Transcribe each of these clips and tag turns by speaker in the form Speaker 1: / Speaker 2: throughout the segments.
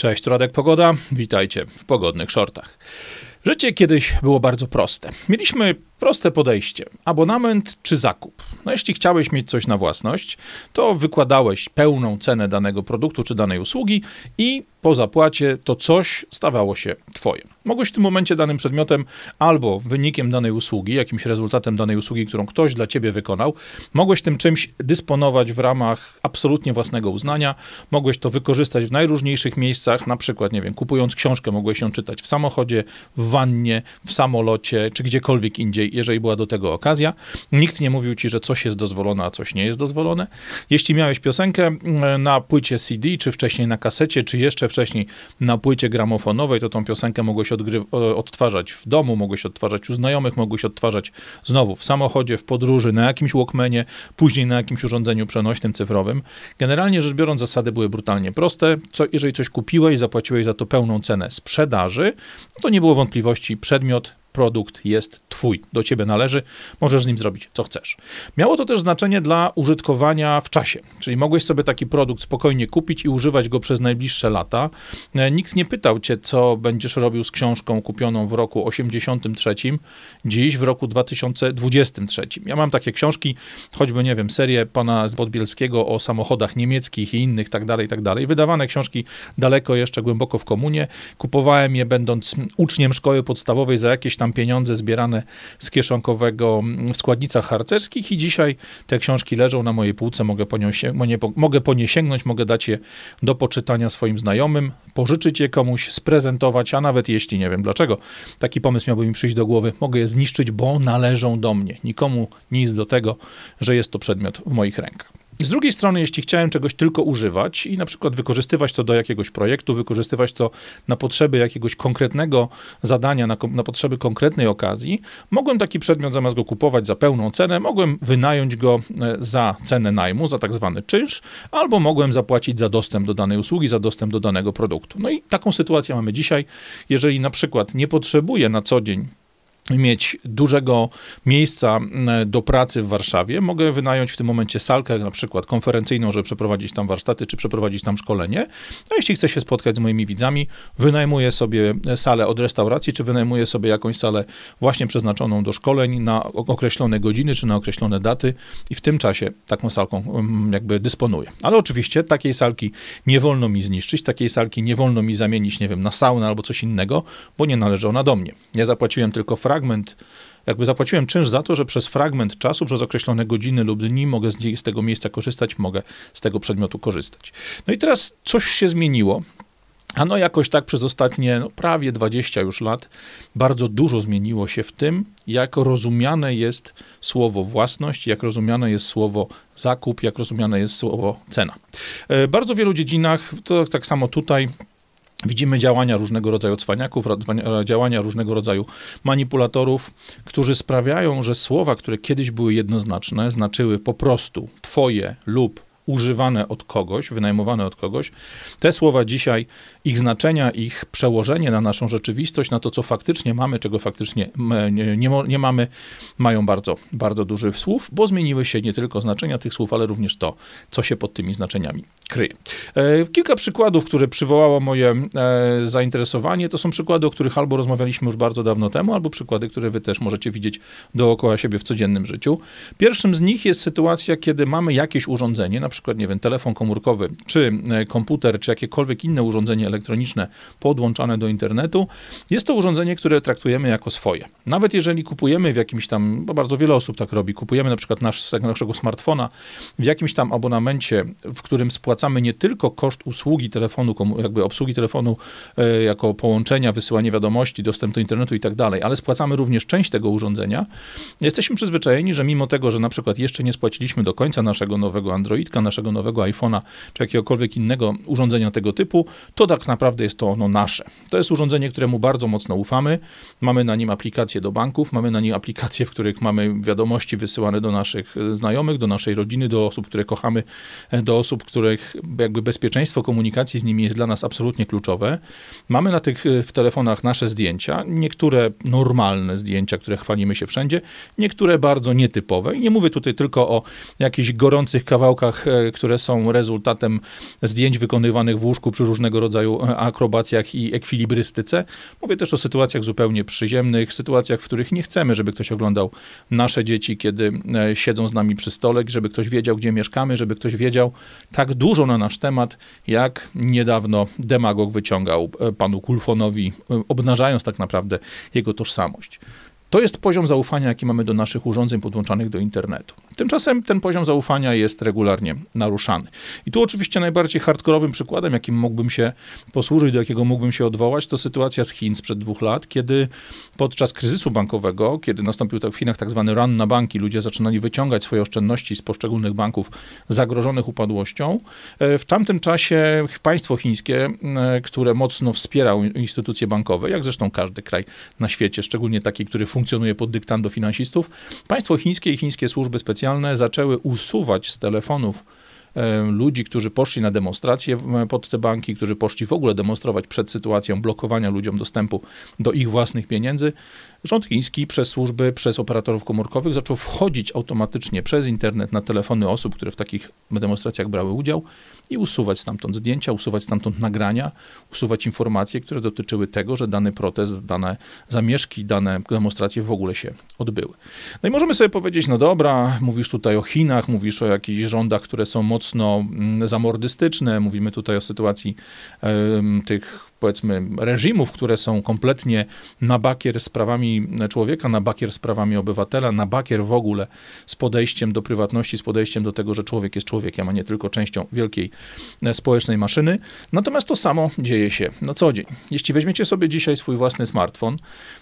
Speaker 1: Cześć, Radek Pogoda. Witajcie w pogodnych shortach. Życie kiedyś było bardzo proste. Mieliśmy proste podejście: abonament czy zakup. No, jeśli chciałeś mieć coś na własność, to wykładałeś pełną cenę danego produktu czy danej usługi i po zapłacie to coś stawało się Twoje. Mogłeś w tym momencie danym przedmiotem albo wynikiem danej usługi, jakimś rezultatem danej usługi, którą ktoś dla Ciebie wykonał, mogłeś tym czymś dysponować w ramach absolutnie własnego uznania, mogłeś to wykorzystać w najróżniejszych miejscach, na przykład, nie wiem, kupując książkę, mogłeś ją czytać w samochodzie, w wannie, w samolocie, czy gdziekolwiek indziej, jeżeli była do tego okazja. Nikt nie mówił Ci, że coś jest dozwolone, a coś nie jest dozwolone. Jeśli miałeś piosenkę mm, na płycie CD, czy wcześniej na kasecie, czy jeszcze wcześniej na płycie gramofonowej, to tą piosenkę mogłeś odtwarzać w domu, mogłeś odtwarzać u znajomych, mogłeś odtwarzać znowu w samochodzie, w podróży, na jakimś Walkmanie, później na jakimś urządzeniu przenośnym, cyfrowym. Generalnie rzecz biorąc, zasady były brutalnie proste. Co, jeżeli coś kupiłeś, zapłaciłeś za to pełną cenę sprzedaży, no to nie było wątpliwości, przedmiot produkt jest twój, do ciebie należy, możesz z nim zrobić co chcesz. Miało to też znaczenie dla użytkowania w czasie, czyli mogłeś sobie taki produkt spokojnie kupić i używać go przez najbliższe lata. E, nikt nie pytał cię, co będziesz robił z książką kupioną w roku 83, dziś w roku 2023. Ja mam takie książki, choćby, nie wiem, serię pana Podbielskiego o samochodach niemieckich i innych, tak dalej, tak dalej. Wydawane książki daleko jeszcze głęboko w komunie. Kupowałem je będąc uczniem szkoły podstawowej za jakieś tam pieniądze zbierane z kieszonkowego w składnicach harcerskich i dzisiaj te książki leżą na mojej półce, mogę po, nią mogę po nie sięgnąć, mogę dać je do poczytania swoim znajomym, pożyczyć je komuś, sprezentować, a nawet jeśli nie wiem dlaczego taki pomysł miałby mi przyjść do głowy, mogę je zniszczyć, bo należą do mnie. Nikomu nic do tego, że jest to przedmiot w moich rękach. Z drugiej strony, jeśli chciałem czegoś tylko używać i na przykład wykorzystywać to do jakiegoś projektu, wykorzystywać to na potrzeby jakiegoś konkretnego zadania, na, na, potrzeby konkretnej okazji, mogłem taki przedmiot zamiast go kupować za pełną cenę, mogłem wynająć go e, za cenę najmu, za tak zwany czynsz, albo mogłem zapłacić za dostęp do danej usługi, za dostęp do danego produktu. No i taką sytuację mamy dzisiaj. Jeżeli na przykład nie potrzebuję na co dzień mieć dużego miejsca do pracy w Warszawie, mogę wynająć w tym momencie salkę, na przykład konferencyjną, żeby przeprowadzić tam warsztaty, czy przeprowadzić tam szkolenie. A jeśli chcę się spotkać z moimi widzami, wynajmuję sobie salę od restauracji, czy wynajmuję sobie jakąś salę właśnie przeznaczoną do szkoleń na określone godziny, czy na określone daty i w tym czasie taką salką jakby dysponuję. Ale oczywiście takiej salki nie wolno mi zniszczyć, takiej salki nie wolno mi zamienić, nie wiem, na saunę albo coś innego, bo nie należy ona do mnie. Ja zapłaciłem tylko fragment fragment, jakby zapłaciłem czynsz za to, że przez fragment czasu, przez określone godziny lub dni mogę z, tego miejsca korzystać, mogę z tego przedmiotu korzystać. No i teraz coś się zmieniło. A no jakoś tak przez ostatnie no, prawie 20 już lat bardzo dużo zmieniło się w tym, jak rozumiane jest słowo własność, jak rozumiane jest słowo zakup, jak rozumiane jest słowo cena. E, bardzo wielu dziedzinach, to tak samo tutaj, Widzimy działania różnego rodzaju cwaniaków, działania różnego rodzaju manipulatorów, którzy sprawiają, że słowa, które kiedyś były jednoznaczne, znaczyły po prostu twoje lub używane od kogoś, wynajmowane od kogoś, te słowa dzisiaj, ich znaczenia, ich przełożenie na naszą rzeczywistość, na to, co faktycznie mamy, czego faktycznie nie, nie, nie mamy, mają bardzo, bardzo duży słów, bo zmieniły się nie tylko znaczenia tych słów, ale również to, co się pod tymi znaczeniami kryje. E, kilka przykładów, które przywołało moje e, zainteresowanie, to są przykłady, o których albo rozmawialiśmy już bardzo dawno temu, albo przykłady, które wy też możecie widzieć dookoła siebie w codziennym życiu. Pierwszym z nich jest sytuacja, kiedy mamy jakieś urządzenie, na przykład nie wiem, telefon komórkowy, czy e, komputer, czy jakiekolwiek inne urządzenie elektroniczne podłączane do internetu, jest to urządzenie, które traktujemy jako swoje. Nawet jeżeli kupujemy w jakimś tam, bo bardzo wiele osób tak robi, kupujemy na przykład nasz, naszego smartfona w jakimś tam abonamencie, w którym spłacamy nie tylko koszt usługi telefonu, jakby obsługi telefonu e, jako połączenia, wysyłanie wiadomości, dostęp do internetu i tak dalej, ale spłacamy również część tego urządzenia, jesteśmy przyzwyczajeni, że mimo tego, że na przykład jeszcze nie spłaciliśmy do końca naszego nowego Androidka, naszego nowego iPhone'a czy jakiegokolwiek innego urządzenia tego typu, to tak naprawdę jest to ono nasze. To jest urządzenie, któremu bardzo mocno ufamy. Mamy na nim aplikacje do banków, mamy na nim aplikacje, w których mamy wiadomości wysyłane do naszych znajomych, do naszej rodziny, do osób, które kochamy, do osób, których jakby bezpieczeństwo komunikacji z nimi jest dla nas absolutnie kluczowe. Mamy na tych w telefonach nasze zdjęcia, niektóre normalne zdjęcia, które chwalimy się wszędzie, niektóre bardzo nietypowe. I nie mówię tutaj tylko o jakichś gorących kawałkach e, które są rezultatem zdjęć wykonywanych w łóżku przy różnego rodzaju e, akrobacjach i ekwilibrystyce. Mówię też o sytuacjach zupełnie przyziemnych, sytuacjach, w których nie chcemy, żeby ktoś oglądał nasze dzieci, kiedy siedzą z nami przy stole, żeby ktoś wiedział, gdzie mieszkamy, żeby ktoś wiedział tak dużo na nasz temat, jak niedawno demagog wyciągał panu Kulfonowi, obnażając tak naprawdę jego tożsamość. To jest poziom zaufania, jaki mamy do naszych urządzeń podłączanych do internetu. Tymczasem ten poziom zaufania jest regularnie naruszany. I tu oczywiście najbardziej hardkorowym przykładem, jakim mógłbym się posłużyć, do jakiego mógłbym się odwołać, to sytuacja z Chin sprzed dwóch lat, kiedy podczas kryzysu bankowego, kiedy nastąpił w Chinach tak zwany run na banki, ludzie zaczynali wyciągać swoje oszczędności z poszczególnych banków zagrożonych upadłością. E, w tamtym czasie państwo chińskie, e, które mocno wspierał instytucje bankowe, jak zresztą każdy kraj na świecie, szczególnie taki, który funkcjonuje pod dyktando finansistów, państwo chińskie i chińskie służby specjalne specjalne zaczęły usuwać z telefonów e, ludzi, którzy poszli na demonstracje pod te banki, którzy poszli w ogóle demonstrować przed sytuacją blokowania ludziom dostępu do ich własnych pieniędzy, rząd chiński przez służby, przez operatorów komórkowych zaczął wchodzić automatycznie przez internet na telefony osób, które w takich demonstracjach brały udział i usuwać stamtąd zdjęcia, usuwać stamtąd nagrania, usuwać informacje, które dotyczyły tego, że dany protest, dane zamieszki, dane demonstracje w ogóle się odbyły. No i możemy sobie powiedzieć, no dobra, mówisz tutaj o Chinach, mówisz o jakichś rządach, które są mocno mm, zamordystyczne, mówimy tutaj o sytuacji tych powiedzmy, reżimów, które są kompletnie na bakier z prawami człowieka, na bakier z prawami obywatela, na bakier w ogóle z podejściem do prywatności, z podejściem do tego, że człowiek jest człowiekiem, a nie tylko częścią wielkiej e, społecznej maszyny. Natomiast to samo dzieje się na co dzień. Jeśli weźmiecie sobie dzisiaj swój własny smartfon,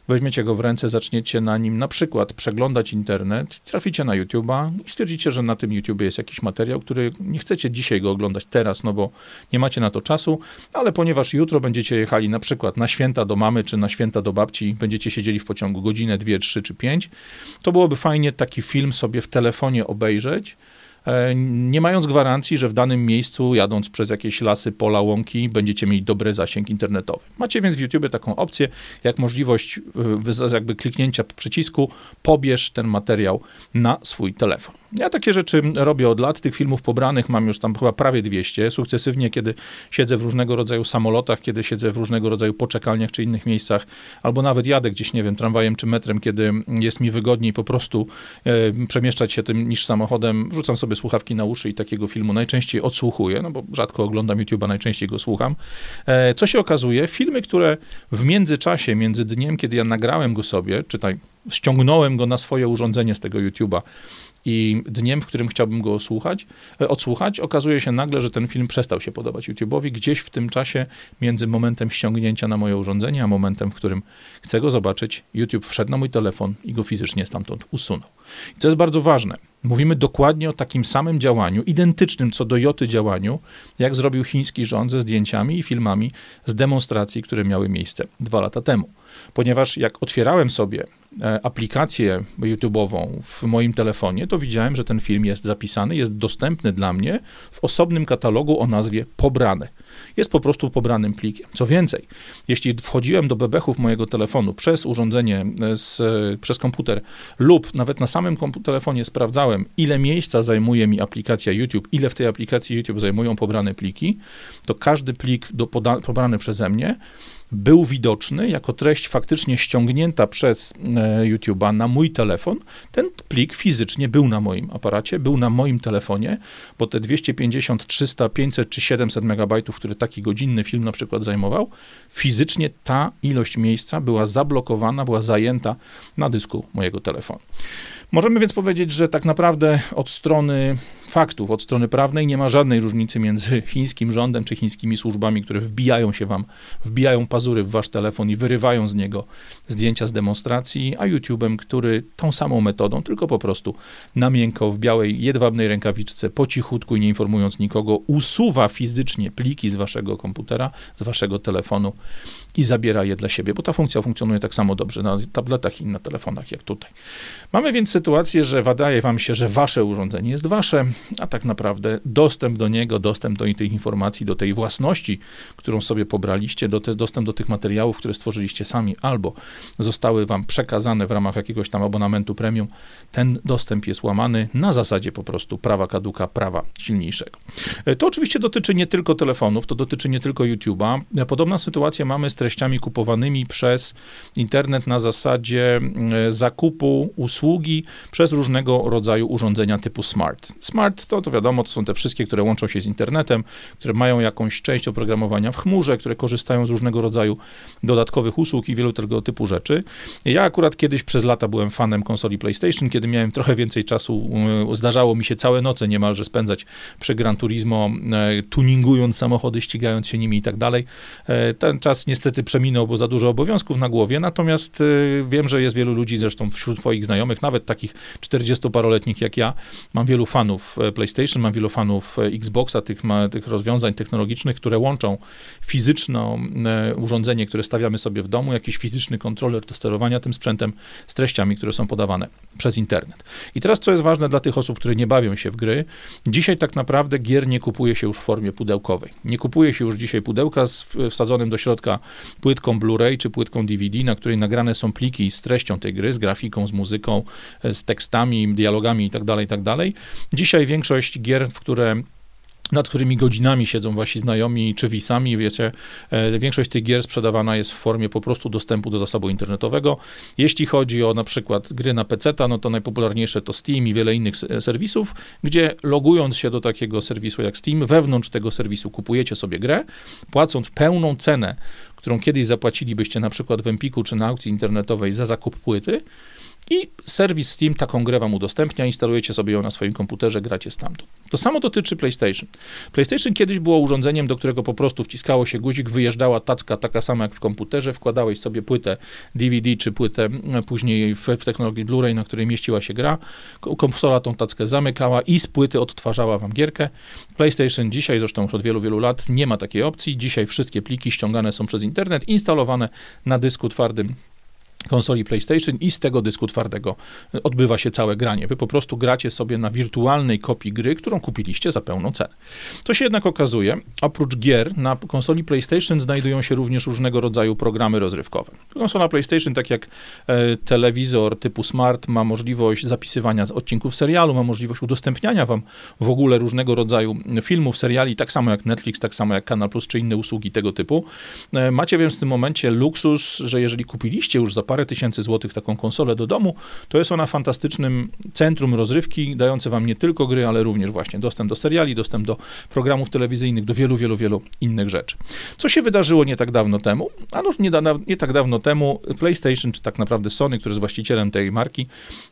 Speaker 1: weźmiecie go w ręce, zaczniecie na nim na przykład przeglądać internet, traficie na YouTube'a i stwierdzicie, że na tym YouTube jest jakiś materiał, który nie chcecie dzisiaj go oglądać teraz, no bo nie macie na to czasu, ale ponieważ jutro będziecie jechali na przykład na święta do mamy czy na święta do babci, będziecie siedzieli w pociągu godzinę, dwie, trzy czy pięć, to byłoby fajnie taki film sobie w telefonie obejrzeć, nie mając gwarancji, że w danym miejscu, jadąc przez jakieś lasy, pola, łąki, będziecie mieli dobry zasięg internetowy. Macie więc w YouTube taką opcję, jak możliwość e, jakby kliknięcia przycisku, pobierz ten materiał na swój telefon. Ja takie rzeczy robię od lat. Tych filmów pobranych mam już tam chyba prawie 200. Sukcesywnie, kiedy siedzę w różnego rodzaju samolotach, kiedy siedzę w różnego rodzaju poczekalniach czy innych miejscach, albo nawet jadę gdzieś, nie wiem, tramwajem czy metrem, kiedy jest mi wygodniej po prostu e, przemieszczać się tym niż samochodem. Wrzucam sobie słuchawki na uszy i takiego filmu najczęściej odsłuchuję, no bo rzadko oglądam YouTube'a, najczęściej go słucham. E, co się okazuje? Filmy, które w międzyczasie, między dniem, kiedy ja nagrałem go sobie, czytaj, ściągnąłem go na swoje urządzenie z tego YouTube'a, i dniem, w którym chciałbym go osłuchać, e, odsłuchać, okazuje się nagle, że ten film przestał się podobać YouTube'owi gdzieś w tym czasie między momentem ściągnięcia na moje urządzenie, a momentem, w którym chcę go zobaczyć, YouTube wszedł na mój telefon i go fizycznie stamtąd usunął. I co jest bardzo ważne, mówimy dokładnie o takim samym działaniu, identycznym co do joty działaniu, jak zrobił chiński rząd ze zdjęciami i filmami z demonstracji, które miały miejsce dwa lata temu ponieważ jak otwierałem sobie aplikację YouTube'ową w moim telefonie, to widziałem, że ten film jest zapisany, jest dostępny dla mnie w osobnym katalogu o nazwie pobrane. Jest po prostu pobranym plikiem. Co więcej, jeśli wchodziłem do bebechów mojego telefonu przez urządzenie, e, z, przez komputer lub nawet na samym telefonie sprawdzałem, ile miejsca zajmuje mi aplikacja YouTube, ile w tej aplikacji YouTube zajmują pobrane pliki, to każdy plik do pobrany przeze mnie był widoczny jako treść faktycznie ściągnięta przez e, YouTube'a na mój telefon. Ten plik fizycznie był na moim aparacie, był na moim telefonie, bo te 250, 300, 500 czy 700 megabajtów, które taki godzinny film na przykład zajmował, fizycznie ta ilość miejsca była zablokowana, była zajęta na dysku mojego telefonu. Możemy więc powiedzieć, że tak naprawdę od strony faktów, od strony prawnej nie ma żadnej różnicy między chińskim rządem czy chińskimi służbami, które wbijają się wam, wbijają pazury w wasz telefon i wyrywają z niego zdjęcia z demonstracji, a YouTube'em, który tą samą metodą, tylko po prostu na miękko w białej jedwabnej rękawiczce, po cichutku i nie informując nikogo, usuwa fizycznie pliki z waszego komputera, z waszego telefonu i zabiera je dla siebie, bo ta funkcja funkcjonuje tak samo dobrze na tabletach i na telefonach jak tutaj. Mamy więc sytuację, że wydaje wam się, że wasze urządzenie jest wasze, a tak naprawdę dostęp do niego, dostęp do tych informacji, do tej własności, którą sobie pobraliście, do te, dostęp do tych materiałów, które stworzyliście sami, albo zostały wam przekazane w ramach jakiegoś tam abonamentu premium, ten dostęp jest łamany na zasadzie po prostu prawa kaduka, prawa silniejszego. E, to oczywiście dotyczy nie tylko telefonów, to dotyczy nie tylko YouTube'a. E, podobna sytuacja mamy z kupowanymi przez internet na zasadzie e, zakupu usługi przez różnego rodzaju urządzenia typu smart. Smart to, to wiadomo, to są te wszystkie, które łączą się z internetem, które mają jakąś część oprogramowania w chmurze, które korzystają z różnego rodzaju dodatkowych usług i wielu tego typu rzeczy. Ja akurat kiedyś przez lata byłem fanem konsoli PlayStation, kiedy miałem trochę więcej czasu, zdarzało mi się całe noce niemalże spędzać przy Gran Turismo, e, tuningując samochody, ścigając się nimi i tak dalej. E, ten czas niestety przeminął, bo za dużo obowiązków na głowie, natomiast e, wiem, że jest wielu ludzi, zresztą wśród twoich znajomych, nawet takich 40-paroletnich jak ja, mam wielu fanów PlayStation, mam wielu fanów Xboxa, tych, tych rozwiązań technologicznych, które łączą fizyczne urządzenie, które stawiamy sobie w domu, jakiś fizyczny kontroler do sterowania tym sprzętem z treściami, które są podawane przez internet. I teraz, co jest ważne dla tych osób, które nie bawią się w gry, dzisiaj tak naprawdę gier nie kupuje się już w formie pudełkowej. Nie kupuje się już dzisiaj pudełka z wsadzonym do środka płytką Blu-ray czy płytką DVD, na której nagrane są pliki z treścią tej gry, z grafiką, z muzyką, z tekstami, dialogami itd., tak itd. Tak dzisiaj większość gier, w które nad którymi godzinami siedzą wasi znajomi czy wisami. Wiecie, e, większość tych gier sprzedawana jest w formie po prostu dostępu do zasobu internetowego. Jeśli chodzi o na przykład gry na PC, no to najpopularniejsze to Steam i wiele innych serwisów, gdzie logując się do takiego serwisu jak Steam, wewnątrz tego serwisu kupujecie sobie grę, płacąc pełną cenę, którą kiedyś zapłacilibyście na przykład w Empiku czy na aukcji internetowej za zakup płyty, i serwis Steam taką grę wam udostępnia, instalujecie sobie ją na swoim komputerze, gracie stamtąd. To samo dotyczy PlayStation. PlayStation kiedyś było urządzeniem, do którego po prostu wciskało się guzik, wyjeżdżała tacka taka sama jak w komputerze, wkładałeś sobie płytę DVD czy płytę później w, w technologii Blu-ray, na której mieściła się gra. Konsola tą tackę zamykała i z płyty odtwarzała wam gierkę. PlayStation dzisiaj, zresztą już od wielu, wielu lat, nie ma takiej opcji. Dzisiaj wszystkie pliki ściągane są przez internet, instalowane na dysku twardym konsoli PlayStation i z tego dysku twardego odbywa się całe granie. Wy po prostu gracie sobie na wirtualnej kopii gry, którą kupiliście za pełną cenę. To się jednak okazuje, oprócz gier na konsoli PlayStation znajdują się również różnego rodzaju programy rozrywkowe. Konsola PlayStation, tak jak e, telewizor typu smart, ma możliwość zapisywania odcinków serialu, ma możliwość udostępniania wam w ogóle różnego rodzaju filmów, seriali, tak samo jak Netflix, tak samo jak Kanal Plus czy inne usługi tego typu. E, macie więc w tym momencie luksus, że jeżeli kupiliście już za parę tysięcy złotych taką konsolę do domu, to jest ona fantastycznym centrum rozrywki, dające wam nie tylko gry, ale również właśnie dostęp do seriali, dostęp do programów telewizyjnych, do wielu, wielu, wielu innych rzeczy. Co się wydarzyło nie tak dawno temu? A no, nie, nie tak dawno temu PlayStation, czy tak naprawdę Sony, który jest właścicielem tej marki,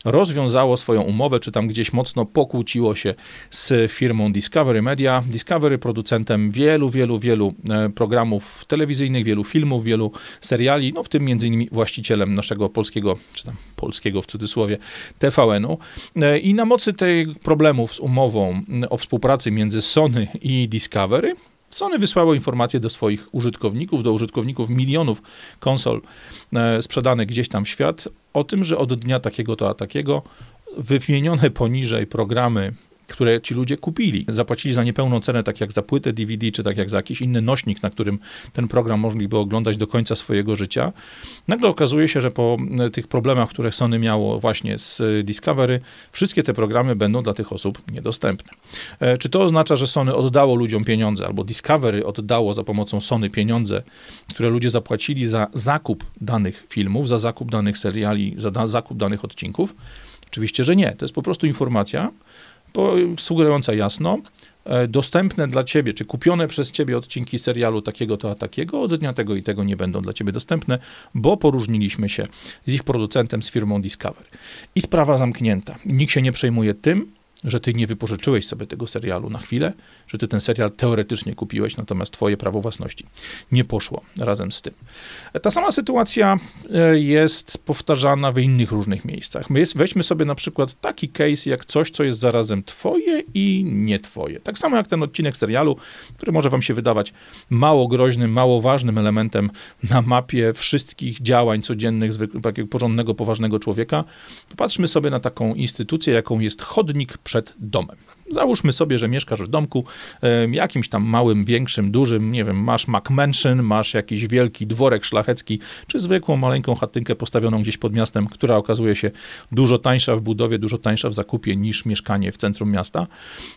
Speaker 1: rozwiązało swoją umowę, czy tam gdzieś mocno pokłóciło się z firmą Discovery Media. Discovery producentem wielu, wielu, wielu e, programów telewizyjnych, wielu filmów, wielu seriali, no w tym między innymi właścicielem naszego polskiego, czy tam polskiego w cudzysłowie, TVN-u. E, I na mocy tych problemów z umową o współpracy między Sony i Discovery, Sony wysłało informacje do swoich użytkowników, do użytkowników milionów konsol e, sprzedanych gdzieś tam w świat, o tym, że od dnia takiego to a takiego wymienione poniżej programy które ci ludzie kupili. Zapłacili za niepełną cenę, tak jak za płytę DVD, czy tak jak za jakiś inny nośnik, na którym ten program mogliby oglądać do końca swojego życia. Nagle okazuje się, że po e, tych problemach, które Sony miało właśnie z e, Discovery, wszystkie te programy będą dla tych osób niedostępne. E, czy to oznacza, że Sony oddało ludziom pieniądze, albo Discovery oddało za pomocą Sony pieniądze, które ludzie zapłacili za zakup danych filmów, za zakup danych seriali, za zakup danych odcinków? Oczywiście, że nie. To jest po prostu informacja, sugerująca jasno, e, dostępne dla ciebie, czy kupione przez ciebie odcinki serialu takiego to a takiego, od dnia tego i tego nie będą dla ciebie dostępne, bo poróżniliśmy się z ich producentem, z firmą Discovery. I sprawa zamknięta. Nikt się nie przejmuje tym, że ty nie wypożyczyłeś sobie tego serialu na chwilę, że ty ten serial teoretycznie kupiłeś, natomiast twoje prawo własności nie poszło razem z tym. Ta sama sytuacja e, jest powtarzana w innych różnych miejscach. My jest, weźmy sobie na przykład taki case, jak coś, co jest zarazem twoje i nie twoje. Tak samo jak ten odcinek serialu, który może wam się wydawać mało groźnym, mało ważnym elementem na mapie wszystkich działań codziennych takiego porządnego, poważnego człowieka. Popatrzmy sobie na taką instytucję, jaką jest chodnik przed przed domem. Załóżmy sobie, że mieszkasz w domku jakimś tam małym, większym, dużym, nie wiem, masz McMansion, masz jakiś wielki dworek szlachecki, czy zwykłą maleńką chatynkę postawioną gdzieś pod miastem, która okazuje się dużo tańsza w budowie, dużo tańsza w zakupie niż mieszkanie w centrum miasta.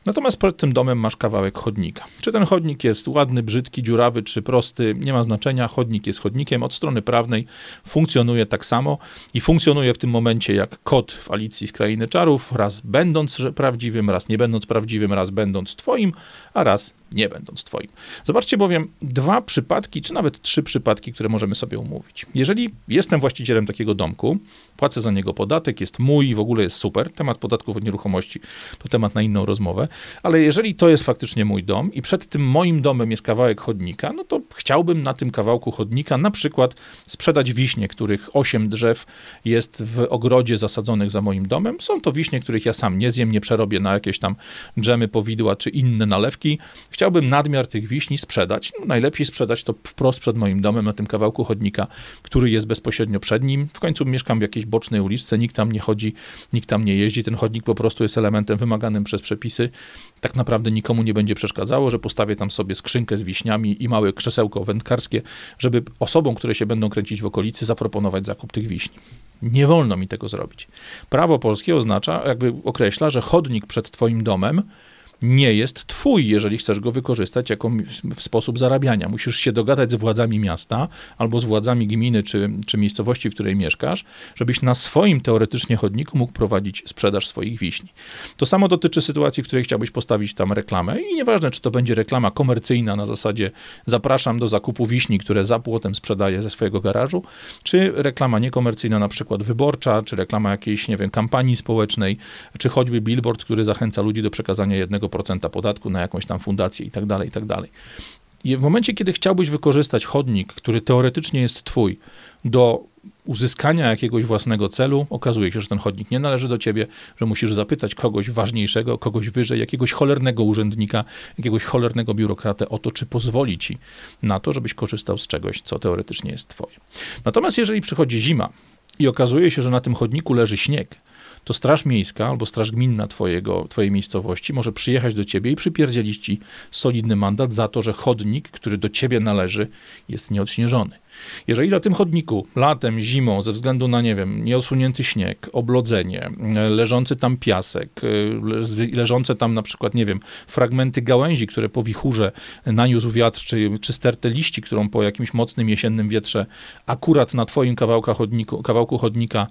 Speaker 1: Natomiast przed tym domem masz kawałek chodnika. Czy ten chodnik jest ładny, brzydki, dziurawy, czy prosty, nie ma znaczenia. Chodnik jest chodnikiem. Od strony prawnej funkcjonuje tak samo i funkcjonuje w tym momencie jak kod w Alicji z Krainy Czarów, raz będąc prawdziwym, raz nie będąc prawdziwym, raz będąc twoim, a raz nie będąc twoim. Zobaczcie bowiem dwa przypadki, czy nawet trzy przypadki, które możemy sobie umówić. Jeżeli jestem właścicielem takiego domku, płacę za niego podatek, jest mój i w ogóle jest super, temat podatków od nieruchomości to temat na inną rozmowę, ale jeżeli to jest faktycznie mój dom i przed tym moim domem jest kawałek chodnika, no to chciałbym na tym kawałku chodnika na przykład sprzedać wiśnie, których osiem drzew jest w ogrodzie zasadzonych za moim domem. Są to wiśnie, których ja sam nie zjem, nie przerobię na jakieś tam dżemy, powidła czy inne nalewki. Chciałbym nadmiar tych wiśni sprzedać. No, najlepiej sprzedać to wprost przed moim domem, na tym kawałku chodnika, który jest bezpośrednio przed nim. W końcu mieszkam w jakiejś bocznej uliczce, nikt tam nie chodzi, nikt tam nie jeździ. Ten chodnik po prostu jest elementem wymaganym przez przepisy. Tak naprawdę nikomu nie będzie przeszkadzało, że postawię tam sobie skrzynkę z wiśniami i małe krzesełko wędkarskie, żeby osobom, które się będą kręcić w okolicy, zaproponować zakup tych wiśni. Nie wolno mi tego zrobić. Prawo polskie oznacza, jakby określa, że chodnik przed twoim domem nie jest twój, jeżeli chcesz go wykorzystać jako sposób zarabiania. Musisz się dogadać z władzami miasta albo z władzami gminy czy, czy miejscowości, w której mieszkasz, żebyś na swoim teoretycznie chodniku mógł prowadzić sprzedaż swoich wiśni. To samo dotyczy sytuacji, w której chciałbyś postawić tam reklamę i nieważne, czy to będzie reklama komercyjna na zasadzie zapraszam do zakupu wiśni, które za płotem sprzedaję ze swojego garażu, czy reklama niekomercyjna, na przykład wyborcza, czy reklama jakiejś, nie wiem, kampanii społecznej, czy choćby billboard, który zachęca ludzi do przekazania jednego procenta podatku na jakąś tam fundację i tak dalej, i tak dalej. I w momencie, kiedy chciałbyś wykorzystać chodnik, który teoretycznie jest twój, do uzyskania jakiegoś własnego celu, okazuje się, że ten chodnik nie należy do ciebie, że musisz zapytać kogoś ważniejszego, kogoś wyżej, jakiegoś cholernego urzędnika, jakiegoś cholernego biurokratę o to, czy pozwoli ci na to, żebyś korzystał z czegoś, co teoretycznie jest twoje. Natomiast jeżeli przychodzi zima i okazuje się, że na tym chodniku leży śnieg, to Straż Miejska albo Straż Gminna twojego, twojej miejscowości może przyjechać do ciebie i przypierdzielić ci solidny mandat za to, że chodnik, który do ciebie należy, jest nieodśnieżony. Jeżeli na tym chodniku latem, zimą, ze względu na, nie wiem, nieosunięty śnieg, oblodzenie, leżący tam piasek, leżące tam na przykład, nie wiem, fragmenty gałęzi, które po wichurze naniósł wiatr, czy, czy stertę liści, którą po jakimś mocnym jesiennym wietrze akurat na twoim kawałku, chodniku, kawałku chodnika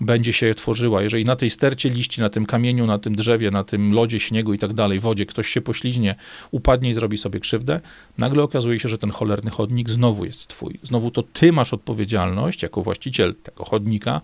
Speaker 1: będzie się tworzyła, jeżeli na tej stercie liści, na tym kamieniu, na tym drzewie, na tym lodzie, śniegu i tak dalej, wodzie, ktoś się pośliźnie, upadnie i zrobi sobie krzywdę, nagle okazuje się, że ten cholerny chodnik znowu jest twój. Znowu to ty masz odpowiedzialność jako właściciel tego chodnika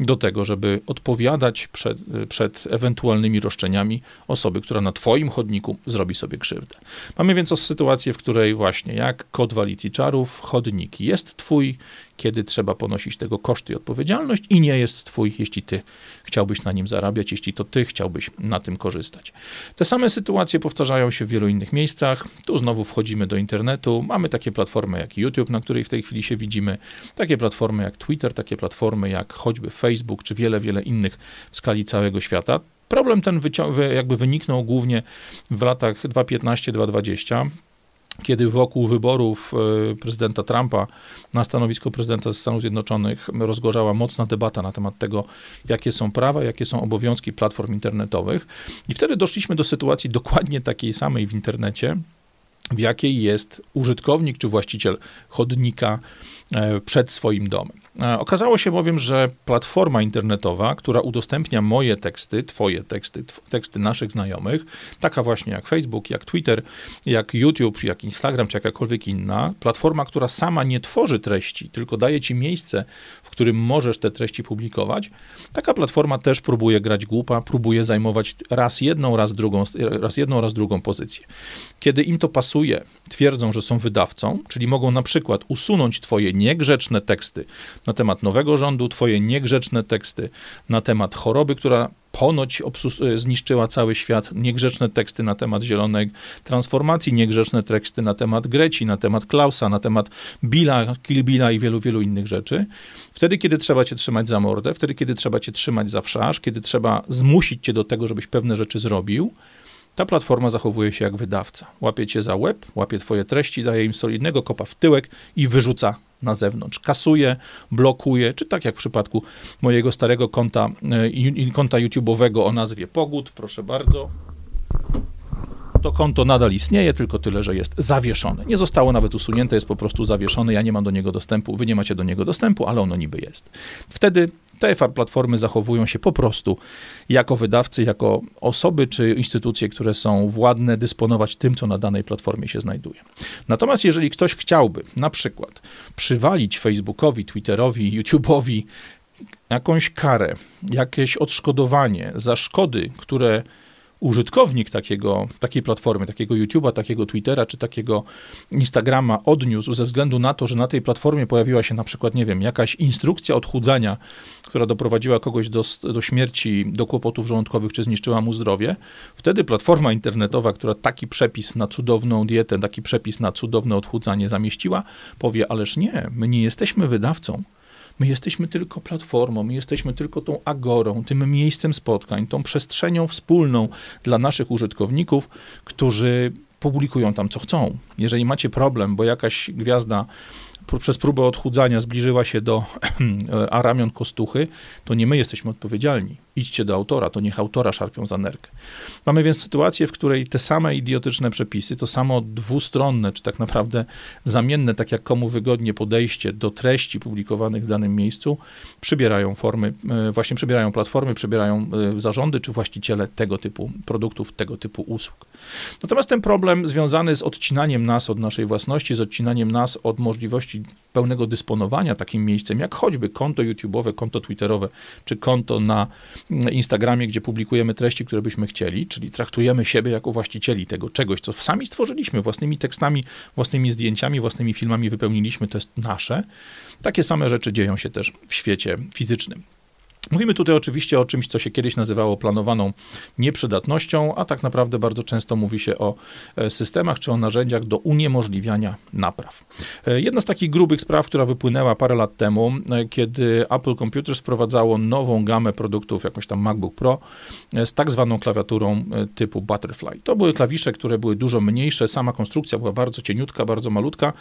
Speaker 1: do tego, żeby odpowiadać przed, przed ewentualnymi roszczeniami osoby, która na twoim chodniku zrobi sobie krzywdę. Mamy więc sytuację, w której właśnie jak kod walicji czarów, chodnik jest twój, kiedy trzeba ponosić tego koszty i odpowiedzialność i nie jest twój, jeśli ty chciałbyś na nim zarabiać, jeśli to ty chciałbyś na tym korzystać. Te same sytuacje powtarzają się w wielu innych miejscach. Tu znowu wchodzimy do internetu. Mamy takie platformy jak YouTube, na której w tej chwili się widzimy, takie platformy jak Twitter, takie platformy jak choćby Facebook, czy wiele, wiele innych w skali całego świata. Problem ten jakby wyniknął głównie w latach 2015-2020 kiedy wokół wyborów e, prezydenta Trumpa na stanowisko prezydenta Stanów Zjednoczonych rozgorzała mocna debata na temat tego, jakie są prawa, jakie są obowiązki platform internetowych. I wtedy doszliśmy do sytuacji dokładnie takiej samej w internecie, w jakiej jest użytkownik czy właściciel chodnika e, przed swoim domem. E, okazało się bowiem, że platforma internetowa, która udostępnia moje teksty, twoje teksty, teksty naszych znajomych, taka właśnie jak Facebook, jak Twitter, jak YouTube, jak Instagram, czy jakakolwiek inna, platforma, która sama nie tworzy treści, tylko daje ci miejsce, w którym możesz te treści publikować, taka platforma też próbuje grać głupa, próbuje zajmować raz jedną, raz drugą, raz jedną, raz drugą pozycję. Kiedy im to pasuje, twierdzą, że są wydawcą, czyli mogą na przykład usunąć twoje niegrzeczne teksty na temat nowego rządu, twoje niegrzeczne teksty. Na temat choroby, która ponoć e, zniszczyła cały świat, niegrzeczne teksty na temat zielonej transformacji, niegrzeczne teksty na temat Greci, na temat Klausa, na temat Billa, Kill Billa i wielu, wielu innych rzeczy. Wtedy, kiedy trzeba cię trzymać za mordę, wtedy, kiedy trzeba cię trzymać za wszarz, kiedy trzeba zmusić cię do tego, żebyś pewne rzeczy zrobił, ta platforma zachowuje się jak wydawca. Łapie cię za łeb, łapie twoje treści, daje im solidnego kopa w tyłek i wyrzuca na zewnątrz. Kasuje, blokuje, czy tak jak w przypadku mojego starego konta, e, konta YouTube'owego o nazwie Pogód, proszę bardzo. To konto nadal istnieje, tylko tyle, że jest zawieszone. Nie zostało nawet usunięte, jest po prostu zawieszone. Ja nie mam do niego dostępu, wy nie macie do niego dostępu, ale ono niby jest. Wtedy te platformy zachowują się po prostu jako wydawcy, jako osoby czy instytucje, które są władne dysponować tym, co na danej platformie się znajduje. Natomiast jeżeli ktoś chciałby na przykład przywalić Facebookowi, Twitterowi, YouTube'owi jakąś karę, jakieś odszkodowanie za szkody, które użytkownik takiego, takiej platformy, takiego YouTube'a, takiego Twittera czy takiego Instagrama odniósł ze względu na to, że na tej platformie pojawiła się na przykład, nie wiem, jakaś instrukcja odchudzania, która doprowadziła kogoś do, do śmierci, do kłopotów żołądkowych czy zniszczyła mu zdrowie, wtedy platforma internetowa, która taki przepis na cudowną dietę, taki przepis na cudowne odchudzanie zamieściła, powie, ależ nie, my nie jesteśmy wydawcą. My jesteśmy tylko platformą, my jesteśmy tylko tą agorą, tym miejscem spotkań, tą przestrzenią wspólną dla naszych użytkowników, którzy publikują tam co chcą. Jeżeli macie problem, bo jakaś gwiazda przez próbę odchudzania zbliżyła się do Aramion Kostuchy, to nie my jesteśmy odpowiedzialni. Idźcie do autora, to niech autora szarpią za nerkę. Mamy więc sytuację, w której te same idiotyczne przepisy, to samo dwustronne, czy tak naprawdę zamienne, tak jak komu wygodnie podejście do treści publikowanych w danym miejscu, przybierają formy, e, właśnie przybierają platformy, przybierają e, zarządy, czy właściciele tego typu produktów, tego typu usług. Natomiast ten problem związany z odcinaniem nas od naszej własności, z odcinaniem nas od możliwości pełnego dysponowania takim miejscem, jak choćby konto YouTube'owe, konto Twitterowe, czy konto na Instagramie, gdzie publikujemy treści, które byśmy chcieli, czyli traktujemy siebie jako właścicieli tego czegoś, co sami stworzyliśmy własnymi tekstami, własnymi zdjęciami, własnymi filmami wypełniliśmy, to jest nasze. Takie same rzeczy dzieją się też w świecie fizycznym. Mówimy tutaj oczywiście o czymś, co się kiedyś nazywało planowaną nieprzydatnością, a tak naprawdę bardzo często mówi się o e, systemach czy o narzędziach do uniemożliwiania napraw. E, jedna z takich grubych spraw, która wypłynęła parę lat temu, e, kiedy Apple Computers wprowadzało nową gamę produktów, jakąś tam MacBook Pro, z tak zwaną klawiaturą typu Butterfly. To były klawisze, które były dużo mniejsze, sama konstrukcja była bardzo cieniutka, bardzo malutka,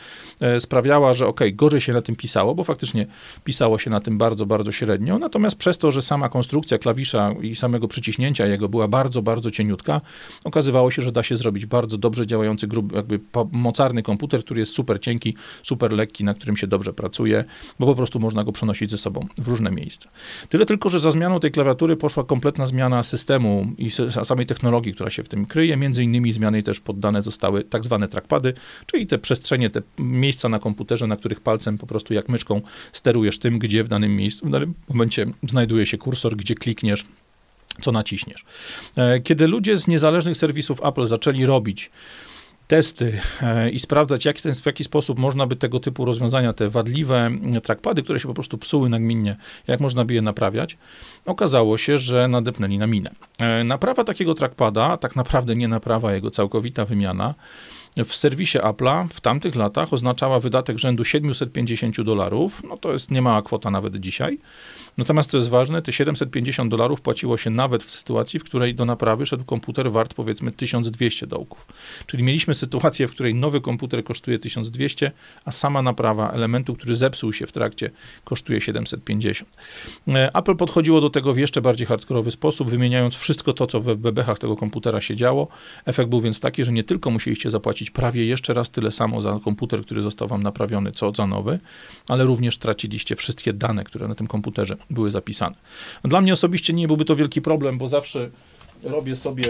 Speaker 1: sprawiała, że ok, gorzej się na tym pisało, bo faktycznie pisało się na tym bardzo, bardzo średnio, natomiast przez przez to, że sama konstrukcja klawisza i samego przyciśnięcia jego była bardzo, bardzo cieniutka, okazywało się, że da się zrobić bardzo dobrze działający, grub, jakby mocarny komputer, który jest super cienki, super lekki, na którym się dobrze pracuje, bo po prostu można go przenosić ze sobą w różne miejsca. Tyle tylko, że za zmianą tej klawiatury poszła kompletna zmiana systemu i samej technologii, która się w tym kryje. Między innymi zmiany też poddane zostały tak zwane trackpady, czyli te przestrzenie, te miejsca na komputerze, na których palcem po prostu jak myszką sterujesz tym, gdzie w danym miejscu, w danym momencie znajdziesz znajduje się kursor, gdzie klikniesz, co naciśniesz. E, kiedy ludzie z niezależnych serwisów Apple zaczęli robić testy e, i sprawdzać, jak, w jaki sposób można by tego typu rozwiązania, te wadliwe trackpady, które się po prostu psuły nagminnie, jak można by je naprawiać, okazało się, że nadepnęli na minę. E, naprawa takiego trackpada, tak naprawdę nie naprawa, jego całkowita wymiana, w serwisie Apple'a w tamtych latach oznaczała wydatek rzędu 750 dolarów, no to jest niemała kwota nawet dzisiaj, Natomiast co jest ważne, te 750 dolarów płaciło się nawet w sytuacji, w której do naprawy szedł komputer wart powiedzmy 1200 dołków. Czyli mieliśmy sytuację, w której nowy komputer kosztuje 1200, a sama naprawa elementu, który zepsuł się w trakcie, kosztuje 750. E, Apple podchodziło do tego w jeszcze bardziej hardkorowy sposób, wymieniając wszystko to, co w bebechach tego komputera się działo. Efekt był więc taki, że nie tylko musieliście zapłacić prawie jeszcze raz tyle samo za komputer, który został wam naprawiony, co za nowy, ale również traciliście wszystkie dane, które na tym komputerze były zapisane. Dla mnie osobiście nie byłby to wielki problem, bo zawsze robię sobie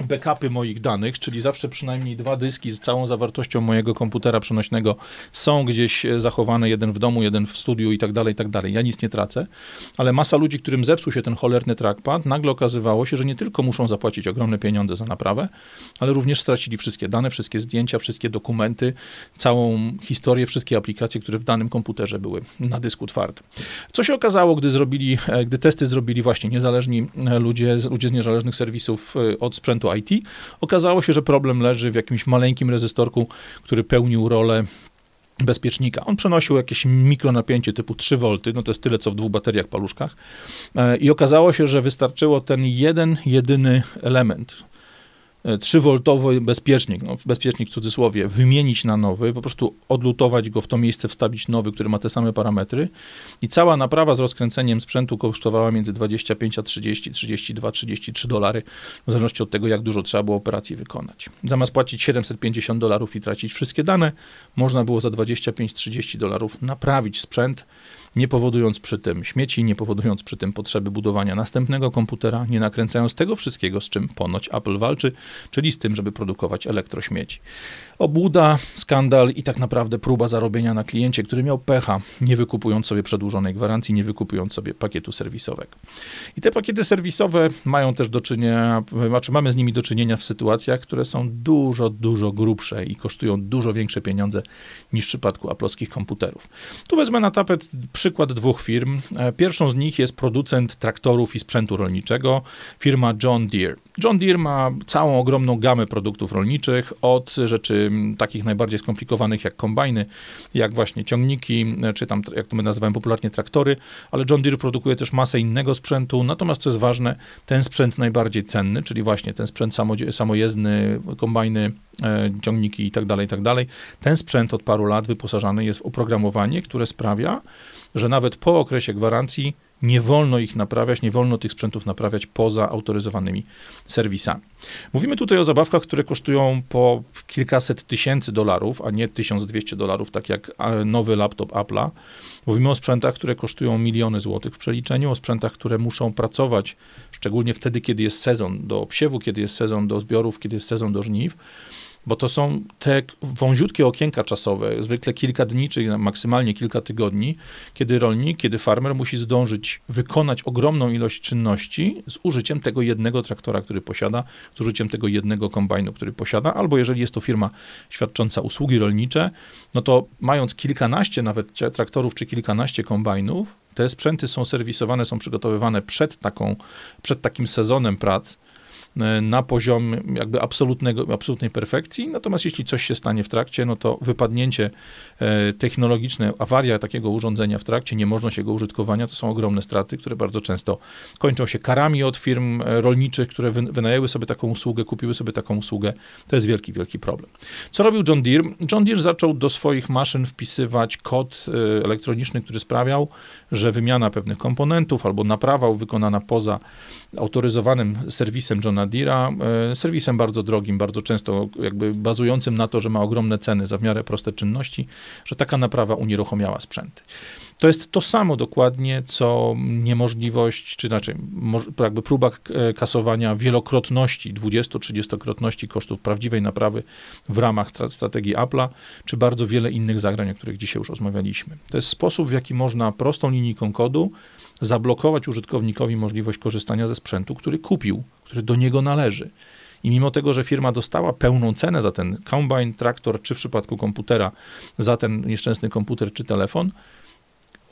Speaker 1: backupy moich danych, czyli zawsze przynajmniej dwa dyski z całą zawartością mojego komputera przenośnego są gdzieś e, zachowane, jeden w domu, jeden w studiu i tak dalej, i tak dalej. Ja nic nie tracę, ale masa ludzi, którym zepsuł się ten cholerny trackpad, nagle okazywało się, że nie tylko muszą zapłacić ogromne pieniądze za naprawę, ale również stracili wszystkie dane, wszystkie zdjęcia, wszystkie dokumenty, całą historię, wszystkie aplikacje, które w danym komputerze były na dysku twardym. Co się okazało, gdy zrobili, e, gdy testy zrobili właśnie niezależni e, ludzie, ludzie z niezależnych serwisów od sprzętu IT. Okazało się, że problem leży w jakimś maleńkim rezystorku, który pełnił rolę bezpiecznika. On przenosił jakieś mikronapięcie typu 3 V, no to jest tyle co w dwóch bateriach paluszkach. E, I okazało się, że wystarczyło ten jeden, jedyny element, 3V bezpiecznik, no bezpiecznik w cudzysłowie, wymienić na nowy, po prostu odlutować go w to miejsce, wstawić nowy, który ma te same parametry i cała naprawa z rozkręceniem sprzętu kosztowała między 25 a 30, 32, 33 dolary, w zależności od tego, jak dużo trzeba było operacji wykonać. Zamiast płacić 750 dolarów i tracić wszystkie dane, można było za 25-30 dolarów naprawić sprzęt, nie powodując przy tym śmieci, nie powodując przy tym potrzeby budowania następnego komputera, nie nakręcając tego wszystkiego, z czym ponoć Apple walczy, czyli z tym, żeby produkować elektrośmieci. Obłuda, skandal i tak naprawdę próba zarobienia na kliencie, który miał pecha, nie wykupując sobie przedłużonej gwarancji, nie wykupując sobie pakietu serwisowego. I te pakiety serwisowe mają też do czynienia, znaczy mamy z nimi do czynienia w sytuacjach, które są dużo, dużo grubsze i kosztują dużo większe pieniądze niż w przypadku aplowskich komputerów. Tu wezmę na tapet przykład dwóch firm. E, pierwszą z nich jest producent traktorów i sprzętu rolniczego, firma John Deere. John Deere ma całą ogromną gamę produktów rolniczych, od rzeczy takich najbardziej skomplikowanych jak kombajny, jak właśnie ciągniki, czy tam, jak to my nazywamy popularnie, traktory, ale John Deere produkuje też masę innego sprzętu, natomiast co jest ważne, ten sprzęt najbardziej cenny, czyli właśnie ten sprzęt samojezdny, kombajny, e, ciągniki i tak dalej, i tak dalej, ten sprzęt od paru lat wyposażany jest w oprogramowanie, które sprawia, że nawet po okresie gwarancji nie wolno ich naprawiać, nie wolno tych sprzętów naprawiać poza autoryzowanymi serwisami. Mówimy tutaj o zabawkach, które kosztują po kilkaset tysięcy dolarów, a nie 1200 dolarów, tak jak nowy laptop Apple'a. Mówimy o sprzętach, które kosztują miliony złotych w przeliczeniu, o sprzętach, które muszą pracować, szczególnie wtedy, kiedy jest sezon do obsiewu, kiedy jest sezon do zbiorów, kiedy jest sezon do żniw bo to są te wąziutkie okienka czasowe, zwykle kilka dni, czy maksymalnie kilka tygodni, kiedy rolnik, kiedy farmer musi zdążyć wykonać ogromną ilość czynności z użyciem tego jednego traktora, który posiada, z użyciem tego jednego kombajnu, który posiada, albo jeżeli jest to firma świadcząca usługi rolnicze, no to mając kilkanaście nawet traktorów czy kilkanaście kombajnów, te sprzęty są serwisowane, są przygotowywane przed, taką, przed takim sezonem prac, na poziom jakby absolutnego, absolutnej perfekcji, natomiast jeśli coś się stanie w trakcie, no to wypadnięcie e, technologiczne, awaria takiego urządzenia w trakcie, niemożność jego użytkowania, to są ogromne straty, które bardzo często kończą się karami od firm e, rolniczych, które wynajęły sobie taką usługę, kupiły sobie taką usługę. To jest wielki, wielki problem. Co robił John Deere? John Deere zaczął do swoich maszyn wpisywać kod elektroniczny, który sprawiał, że wymiana pewnych komponentów albo naprawa wykonana poza autoryzowanym serwisem Johna Deere'a, e, serwisem bardzo drogim, bardzo często jakby bazującym na to, że ma ogromne ceny za w miarę proste czynności, że taka naprawa unieruchomiała sprzęty. To jest to samo dokładnie, co niemożliwość, czy znaczy jakby próba e, kasowania wielokrotności, 20-30-krotności kosztów prawdziwej naprawy w ramach strategii Apple'a, czy bardzo wiele innych zagrań, o których dzisiaj już rozmawialiśmy. To jest sposób, w jaki można prostą linijką kodu zablokować użytkownikowi możliwość korzystania ze sprzętu, który kupił, który do niego należy. I mimo tego, że firma dostała pełną cenę za ten combine, traktor, czy w przypadku komputera za ten nieszczęsny komputer czy telefon,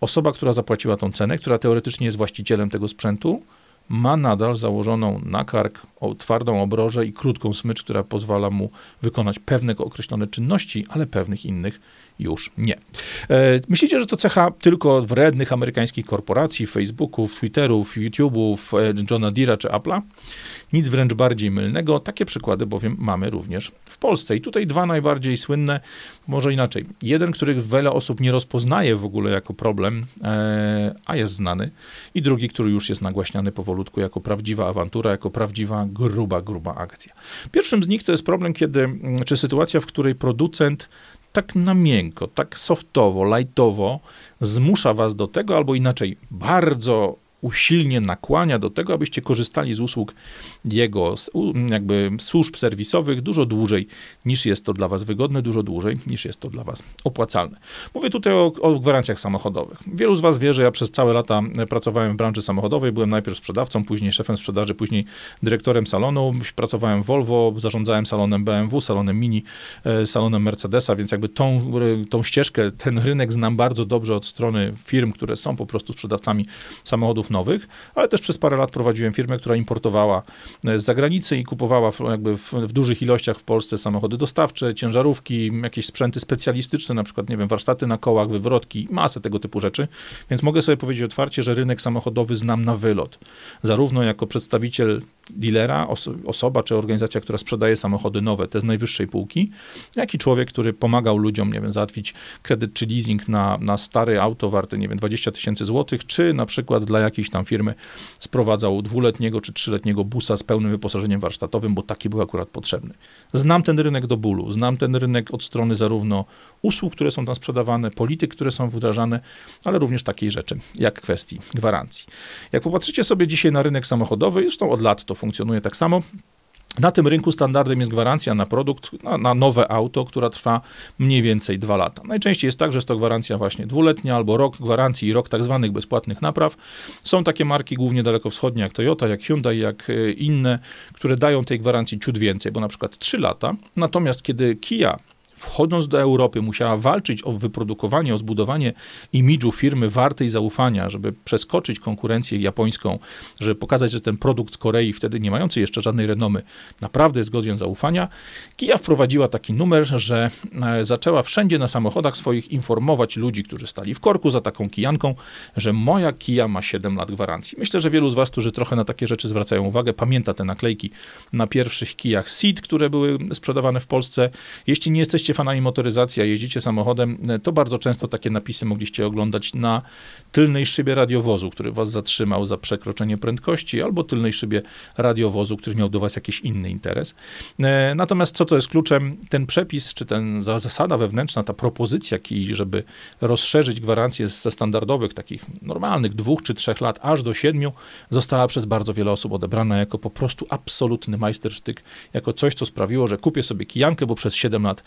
Speaker 1: osoba, która zapłaciła tą cenę, która teoretycznie jest właścicielem tego sprzętu, ma nadal założoną na kark twardą obrożę i krótką smycz, która pozwala mu wykonać pewne określone czynności, ale pewnych innych już nie. E, myślicie, że to cecha tylko wrednych amerykańskich korporacji, Facebooków, Twitterów, YouTube'ów, e, Johna Deere'a czy Apple'a? Nic wręcz bardziej mylnego. Takie przykłady bowiem mamy również w Polsce. I tutaj dwa najbardziej słynne, może inaczej. Jeden, który wiele osób nie rozpoznaje w ogóle jako problem, e, a jest znany. I drugi, który już jest nagłaśniany powolutku jako prawdziwa awantura, jako prawdziwa, gruba, gruba akcja. Pierwszym z nich to jest problem, kiedy, czy sytuacja, w której producent tak na miękko, tak softowo, lightowo zmusza was do tego, albo inaczej, bardzo usilnie nakłania do tego, abyście korzystali z usług jego jakby służb serwisowych dużo dłużej niż jest to dla was wygodne, dużo dłużej niż jest to dla was opłacalne. Mówię tutaj o, o gwarancjach samochodowych. Wielu z was wie, że ja przez całe lata pracowałem w branży samochodowej, byłem najpierw sprzedawcą, później szefem sprzedaży, później dyrektorem salonu, pracowałem w Volvo, zarządzałem salonem BMW, salonem Mini, e, salonem Mercedesa, więc jakby tą, tą ścieżkę, ten rynek znam bardzo dobrze od strony firm, które są po prostu sprzedawcami samochodów nowych, ale też przez parę lat prowadziłem firmę, która importowała e, z zagranicy i kupowała jakby w, w dużych ilościach w Polsce samochody dostawcze, ciężarówki, jakieś sprzęty specjalistyczne, na przykład, nie wiem, warsztaty na kołach, wywrotki, masę tego typu rzeczy, więc mogę sobie powiedzieć otwarcie, że rynek samochodowy znam na wylot. Zarówno jako przedstawiciel dealera, oso osoba czy organizacja, która sprzedaje samochody nowe, te z najwyższej półki, jak i człowiek, który pomagał ludziom, nie wiem, załatwić kredyt czy leasing na, na stare auto warte, nie wiem, 20 tysięcy złotych, czy na przykład dla jakiejś tam firmy sprowadzał dwuletniego czy trzyletniego busa z pełnym wyposażeniem warsztatowym, bo taki był akurat potrzebny. Znam ten rynek do bólu, znam ten rynek od strony zarówno usług, które są tam sprzedawane, polityk, które są wdrażane, ale również takiej rzeczy, jak kwestii gwarancji. Jak popatrzycie sobie dzisiaj na rynek samochodowy, zresztą od lat to funkcjonuje tak samo, na tym rynku standardem jest gwarancja na produkt, na, na, nowe auto, która trwa mniej więcej dwa lata. Najczęściej jest tak, że jest to gwarancja właśnie dwuletnia albo rok gwarancji i rok tak zwanych bezpłatnych napraw. Są takie marki głównie dalekowschodnie jak Toyota, jak Hyundai, jak e, inne, które dają tej gwarancji ciut więcej, bo na przykład 3 lata. Natomiast kiedy Kia wchodząc do Europy, musiała walczyć o wyprodukowanie, o zbudowanie imidżu firmy wartej zaufania, żeby przeskoczyć konkurencję japońską, żeby pokazać, że ten produkt z Korei, wtedy nie mający jeszcze żadnej renomy, naprawdę jest godien zaufania, Kia wprowadziła taki numer, że e, zaczęła wszędzie na samochodach swoich informować ludzi, którzy stali w korku za taką kijanką, że moja Kia ma 7 lat gwarancji. Myślę, że wielu z was, którzy trochę na takie rzeczy zwracają uwagę, pamięta te naklejki na pierwszych Kijach Ceed, które były sprzedawane w Polsce. Jeśli nie jesteście jesteście fanami motoryzacji, a jeździcie samochodem, e, to bardzo często takie napisy mogliście oglądać na tylnej szybie radiowozu, który was zatrzymał za przekroczenie prędkości, albo tylnej szybie radiowozu, który miał do was jakiś inny interes. E, natomiast co to jest kluczem? Ten przepis, czy ten zasada wewnętrzna, ta propozycja KI, żeby rozszerzyć gwarancję ze standardowych, takich normalnych dwóch czy trzech lat, aż do siedmiu, została przez bardzo wiele osób odebrana jako po prostu absolutny majstersztyk, jako coś, co sprawiło, że kupię sobie kijankę, bo przez 7 lat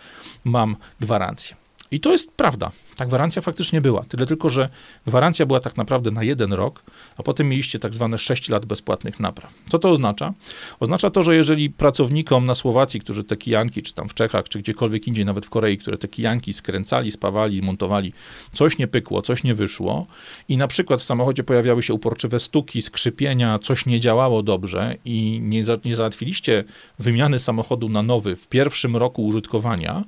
Speaker 1: mam gwarancję. I to jest prawda. Ta gwarancja faktycznie była. Tyle tylko, że gwarancja była tak naprawdę na jeden rok, a potem mieliście tak zwane 6 lat bezpłatnych napraw. Co to oznacza? Oznacza to, że jeżeli pracownikom na Słowacji, którzy te kijanki, czy tam w Czechach, czy gdziekolwiek indziej, nawet w Korei, które te kijanki skręcali, spawali, montowali, coś nie pykło, coś nie wyszło i na przykład w samochodzie pojawiały się uporczywe stuki, skrzypienia, coś nie działało dobrze i nie, za, nie załatwiliście wymiany samochodu na nowy w pierwszym roku użytkowania,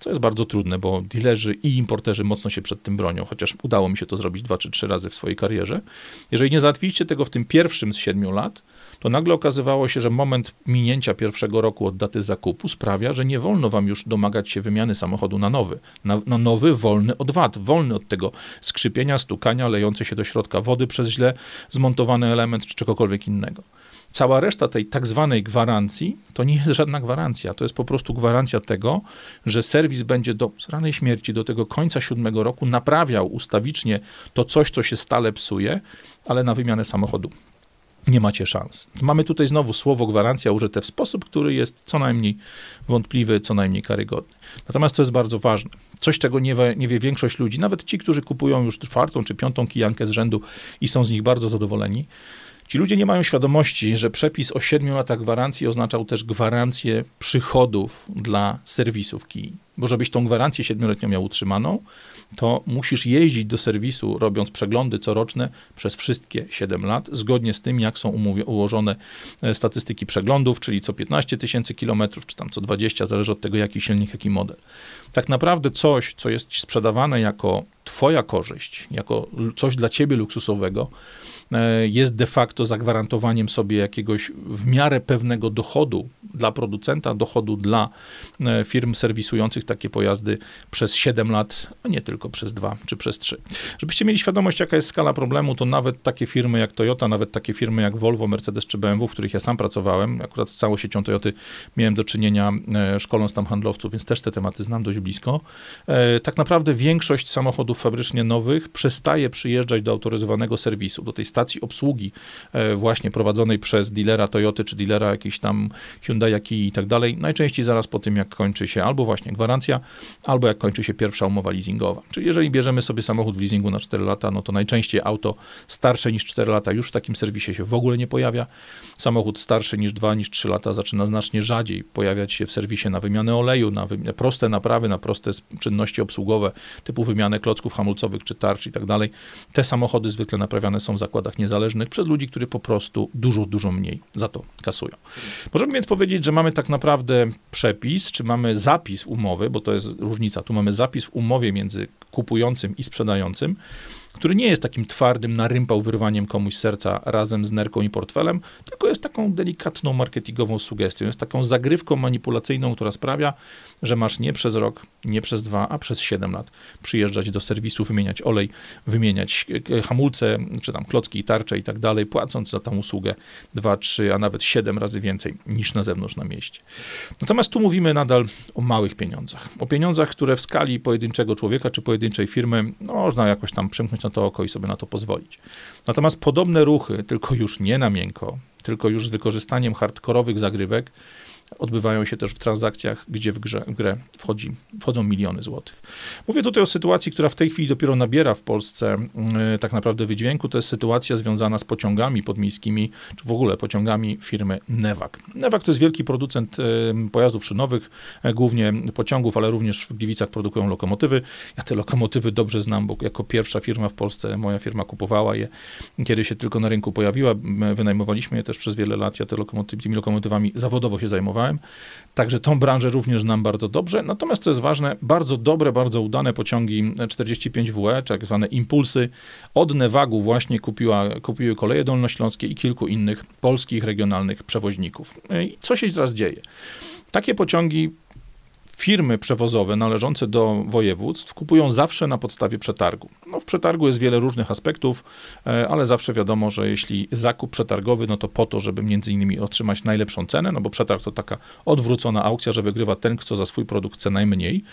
Speaker 1: co jest bardzo trudne, bo dealerzy i importerzy mocno się przed tym bronią, chociaż udało mi się to zrobić dwa czy trzy razy w swojej karierze. Jeżeli nie załatwiliście tego w tym pierwszym z siedmiu lat, to nagle okazywało się, że moment minięcia pierwszego roku od daty zakupu sprawia, że nie wolno wam już domagać się wymiany samochodu na nowy. Na, na nowy, wolny od wad, wolny od tego skrzypienia, stukania, lejące się do środka wody przez źle zmontowany element czy czegokolwiek innego. Cała reszta tej tak zwanej gwarancji to nie jest żadna gwarancja. To jest po prostu gwarancja tego, że serwis będzie do ranej śmierci, do tego końca siódmego roku naprawiał ustawicznie to coś, co się stale psuje, ale na wymianę samochodu nie macie szans. Mamy tutaj znowu słowo gwarancja użyte w sposób, który jest co najmniej wątpliwy, co najmniej karygodny. Natomiast co jest bardzo ważne, coś czego nie wie, nie wie większość ludzi, nawet ci, którzy kupują już czwartą czy piątą kijankę z rzędu i są z nich bardzo zadowoleni, Ci ludzie nie mają świadomości, że przepis o 7 latach gwarancji oznaczał też gwarancję przychodów dla serwisów kij. Bo żebyś tą gwarancję 7-letnią miał utrzymaną, to musisz jeździć do serwisu, robiąc przeglądy coroczne przez wszystkie 7 lat, zgodnie z tym, jak są ułożone e, statystyki przeglądów, czyli co 15 tysięcy kilometrów, czy tam co 20, zależy od tego, jaki silnik, jaki model. Tak naprawdę coś, co jest sprzedawane jako Twoja korzyść, jako coś dla Ciebie luksusowego, jest de facto zagwarantowaniem sobie jakiegoś w miarę pewnego dochodu dla producenta, dochodu dla e, firm serwisujących takie pojazdy przez 7 lat, a nie tylko przez 2 czy przez 3. Żebyście mieli świadomość, jaka jest skala problemu, to nawet takie firmy jak Toyota, nawet takie firmy jak Volvo, Mercedes czy BMW, w których ja sam pracowałem, akurat z całą siecią Toyoty miałem do czynienia, e, szkoląc tam handlowców, więc też te tematy znam dość blisko. E, tak naprawdę większość samochodów fabrycznie nowych przestaje przyjeżdżać do autoryzowanego serwisu, do tej obsługi właśnie prowadzonej przez dealera Toyoty czy dealera jakiejś tam Hyundai, Kia i tak dalej, najczęściej zaraz po tym, jak kończy się albo właśnie gwarancja, albo jak kończy się pierwsza umowa leasingowa. Czyli jeżeli bierzemy sobie samochód w leasingu na 4 lata, no to najczęściej auto starsze niż 4 lata już w takim serwisie się w ogóle nie pojawia. Samochód starszy niż 2, niż 3 lata zaczyna znacznie rzadziej pojawiać się w serwisie na wymianę oleju, na wymianę, proste naprawy, na proste czynności obsługowe, typu wymianę klocków hamulcowych czy tarcz i tak dalej. Te samochody zwykle naprawiane są w zakładach niezależnych przez ludzi, którzy po prostu dużo, dużo mniej za to kasują. Możemy więc powiedzieć, że mamy tak naprawdę przepis, czy mamy zapis umowy, bo to jest różnica. Tu mamy zapis w umowie między kupującym i sprzedającym, który nie jest takim twardym narympał wyrwaniem komuś serca razem z nerką i portfelem, tylko jest taką delikatną marketingową sugestią, jest taką zagrywką manipulacyjną, która sprawia, że masz nie przez rok, nie przez dwa, a przez siedem lat przyjeżdżać do serwisu, wymieniać olej, wymieniać e, hamulce, czy tam klocki i tarcze i tak dalej, płacąc za tę usługę dwa, trzy, a nawet siedem razy więcej niż na zewnątrz na mieście. Natomiast tu mówimy nadal o małych pieniądzach. O pieniądzach, które w skali pojedynczego człowieka czy pojedynczej firmy no, można jakoś tam przymknąć na to oko i sobie na to pozwolić. Natomiast podobne ruchy, tylko już nie na miękko, tylko już z wykorzystaniem hardkorowych zagrywek, odbywają się też w transakcjach, gdzie w, grze, w grę wchodzi, wchodzą miliony złotych. Mówię tutaj o sytuacji, która w tej chwili dopiero nabiera w Polsce yy, tak naprawdę wydźwięku. To jest sytuacja związana z pociągami podmiejskimi, czy w ogóle pociągami firmy Newak. Newak to jest wielki producent yy, pojazdów szynowych, yy, głównie pociągów, ale również w Gliwicach produkują lokomotywy. Ja te lokomotywy dobrze znam, bo jako pierwsza firma w Polsce moja firma kupowała je, kiedy się tylko na rynku pojawiła. Wynajmowaliśmy je też przez wiele lat. Ja te lokomotywy, tymi lokomotywami zawodowo się zajmowałem Także tą branżę również znam bardzo dobrze. Natomiast co jest ważne, bardzo dobre, bardzo udane pociągi 45WE, tak zwane impulsy, od Newagu właśnie kupiła, kupiły koleje dolnośląskie i kilku innych polskich regionalnych przewoźników. I co się teraz dzieje? Takie pociągi firmy przewozowe należące do województw kupują zawsze na podstawie przetargu. No, w przetargu jest wiele różnych aspektów, e, ale zawsze wiadomo, że jeśli zakup przetargowy, no to po to, żeby między innymi otrzymać najlepszą cenę, no bo przetarg to taka odwrócona aukcja, że wygrywa ten, kto za swój produkt chce najmniej.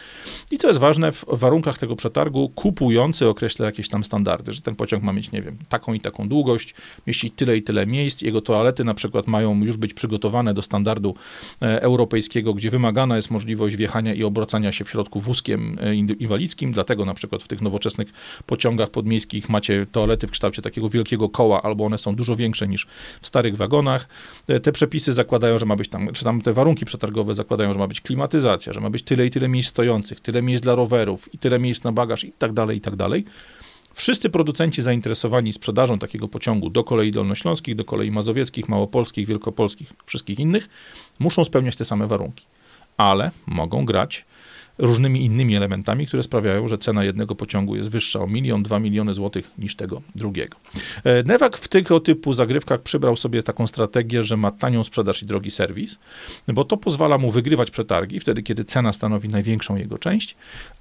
Speaker 1: I co jest ważne, w warunkach tego przetargu kupujący określa jakieś tam standardy, że ten pociąg ma mieć, nie wiem, taką i taką długość, mieścić tyle i tyle miejsc, jego toalety na przykład mają już być przygotowane do standardu e, europejskiego, gdzie wymagana jest możliwość wjechania i obracania się w środku wózkiem e, inwalidzkim, dlatego na przykład w tych nowoczesnych pociągach podmiejskich macie toalety w kształcie takiego wielkiego koła, albo one są dużo większe niż w starych wagonach. E, te przepisy zakładają, że ma być tam, czy tam te warunki przetargowe zakładają, że ma być klimatyzacja, że ma być tyle i tyle miejsc stojących, tyle miejsc dla rowerów i tyle miejsc na bagaż i tak dalej, i tak dalej. Wszyscy producenci zainteresowani sprzedażą takiego pociągu do kolei dolnośląskich, do kolei mazowieckich, małopolskich, wielkopolskich, wszystkich innych, muszą spełniać te same warunki ale mogą grać różnymi innymi elementami, które sprawiają, że cena jednego pociągu jest wyższa o milion, dwa miliony złotych niż tego drugiego. E, Newak w tego typu zagrywkach przybrał sobie taką strategię, że ma tanią sprzedaż i drogi serwis, bo to pozwala mu wygrywać przetargi wtedy, kiedy cena stanowi największą jego część,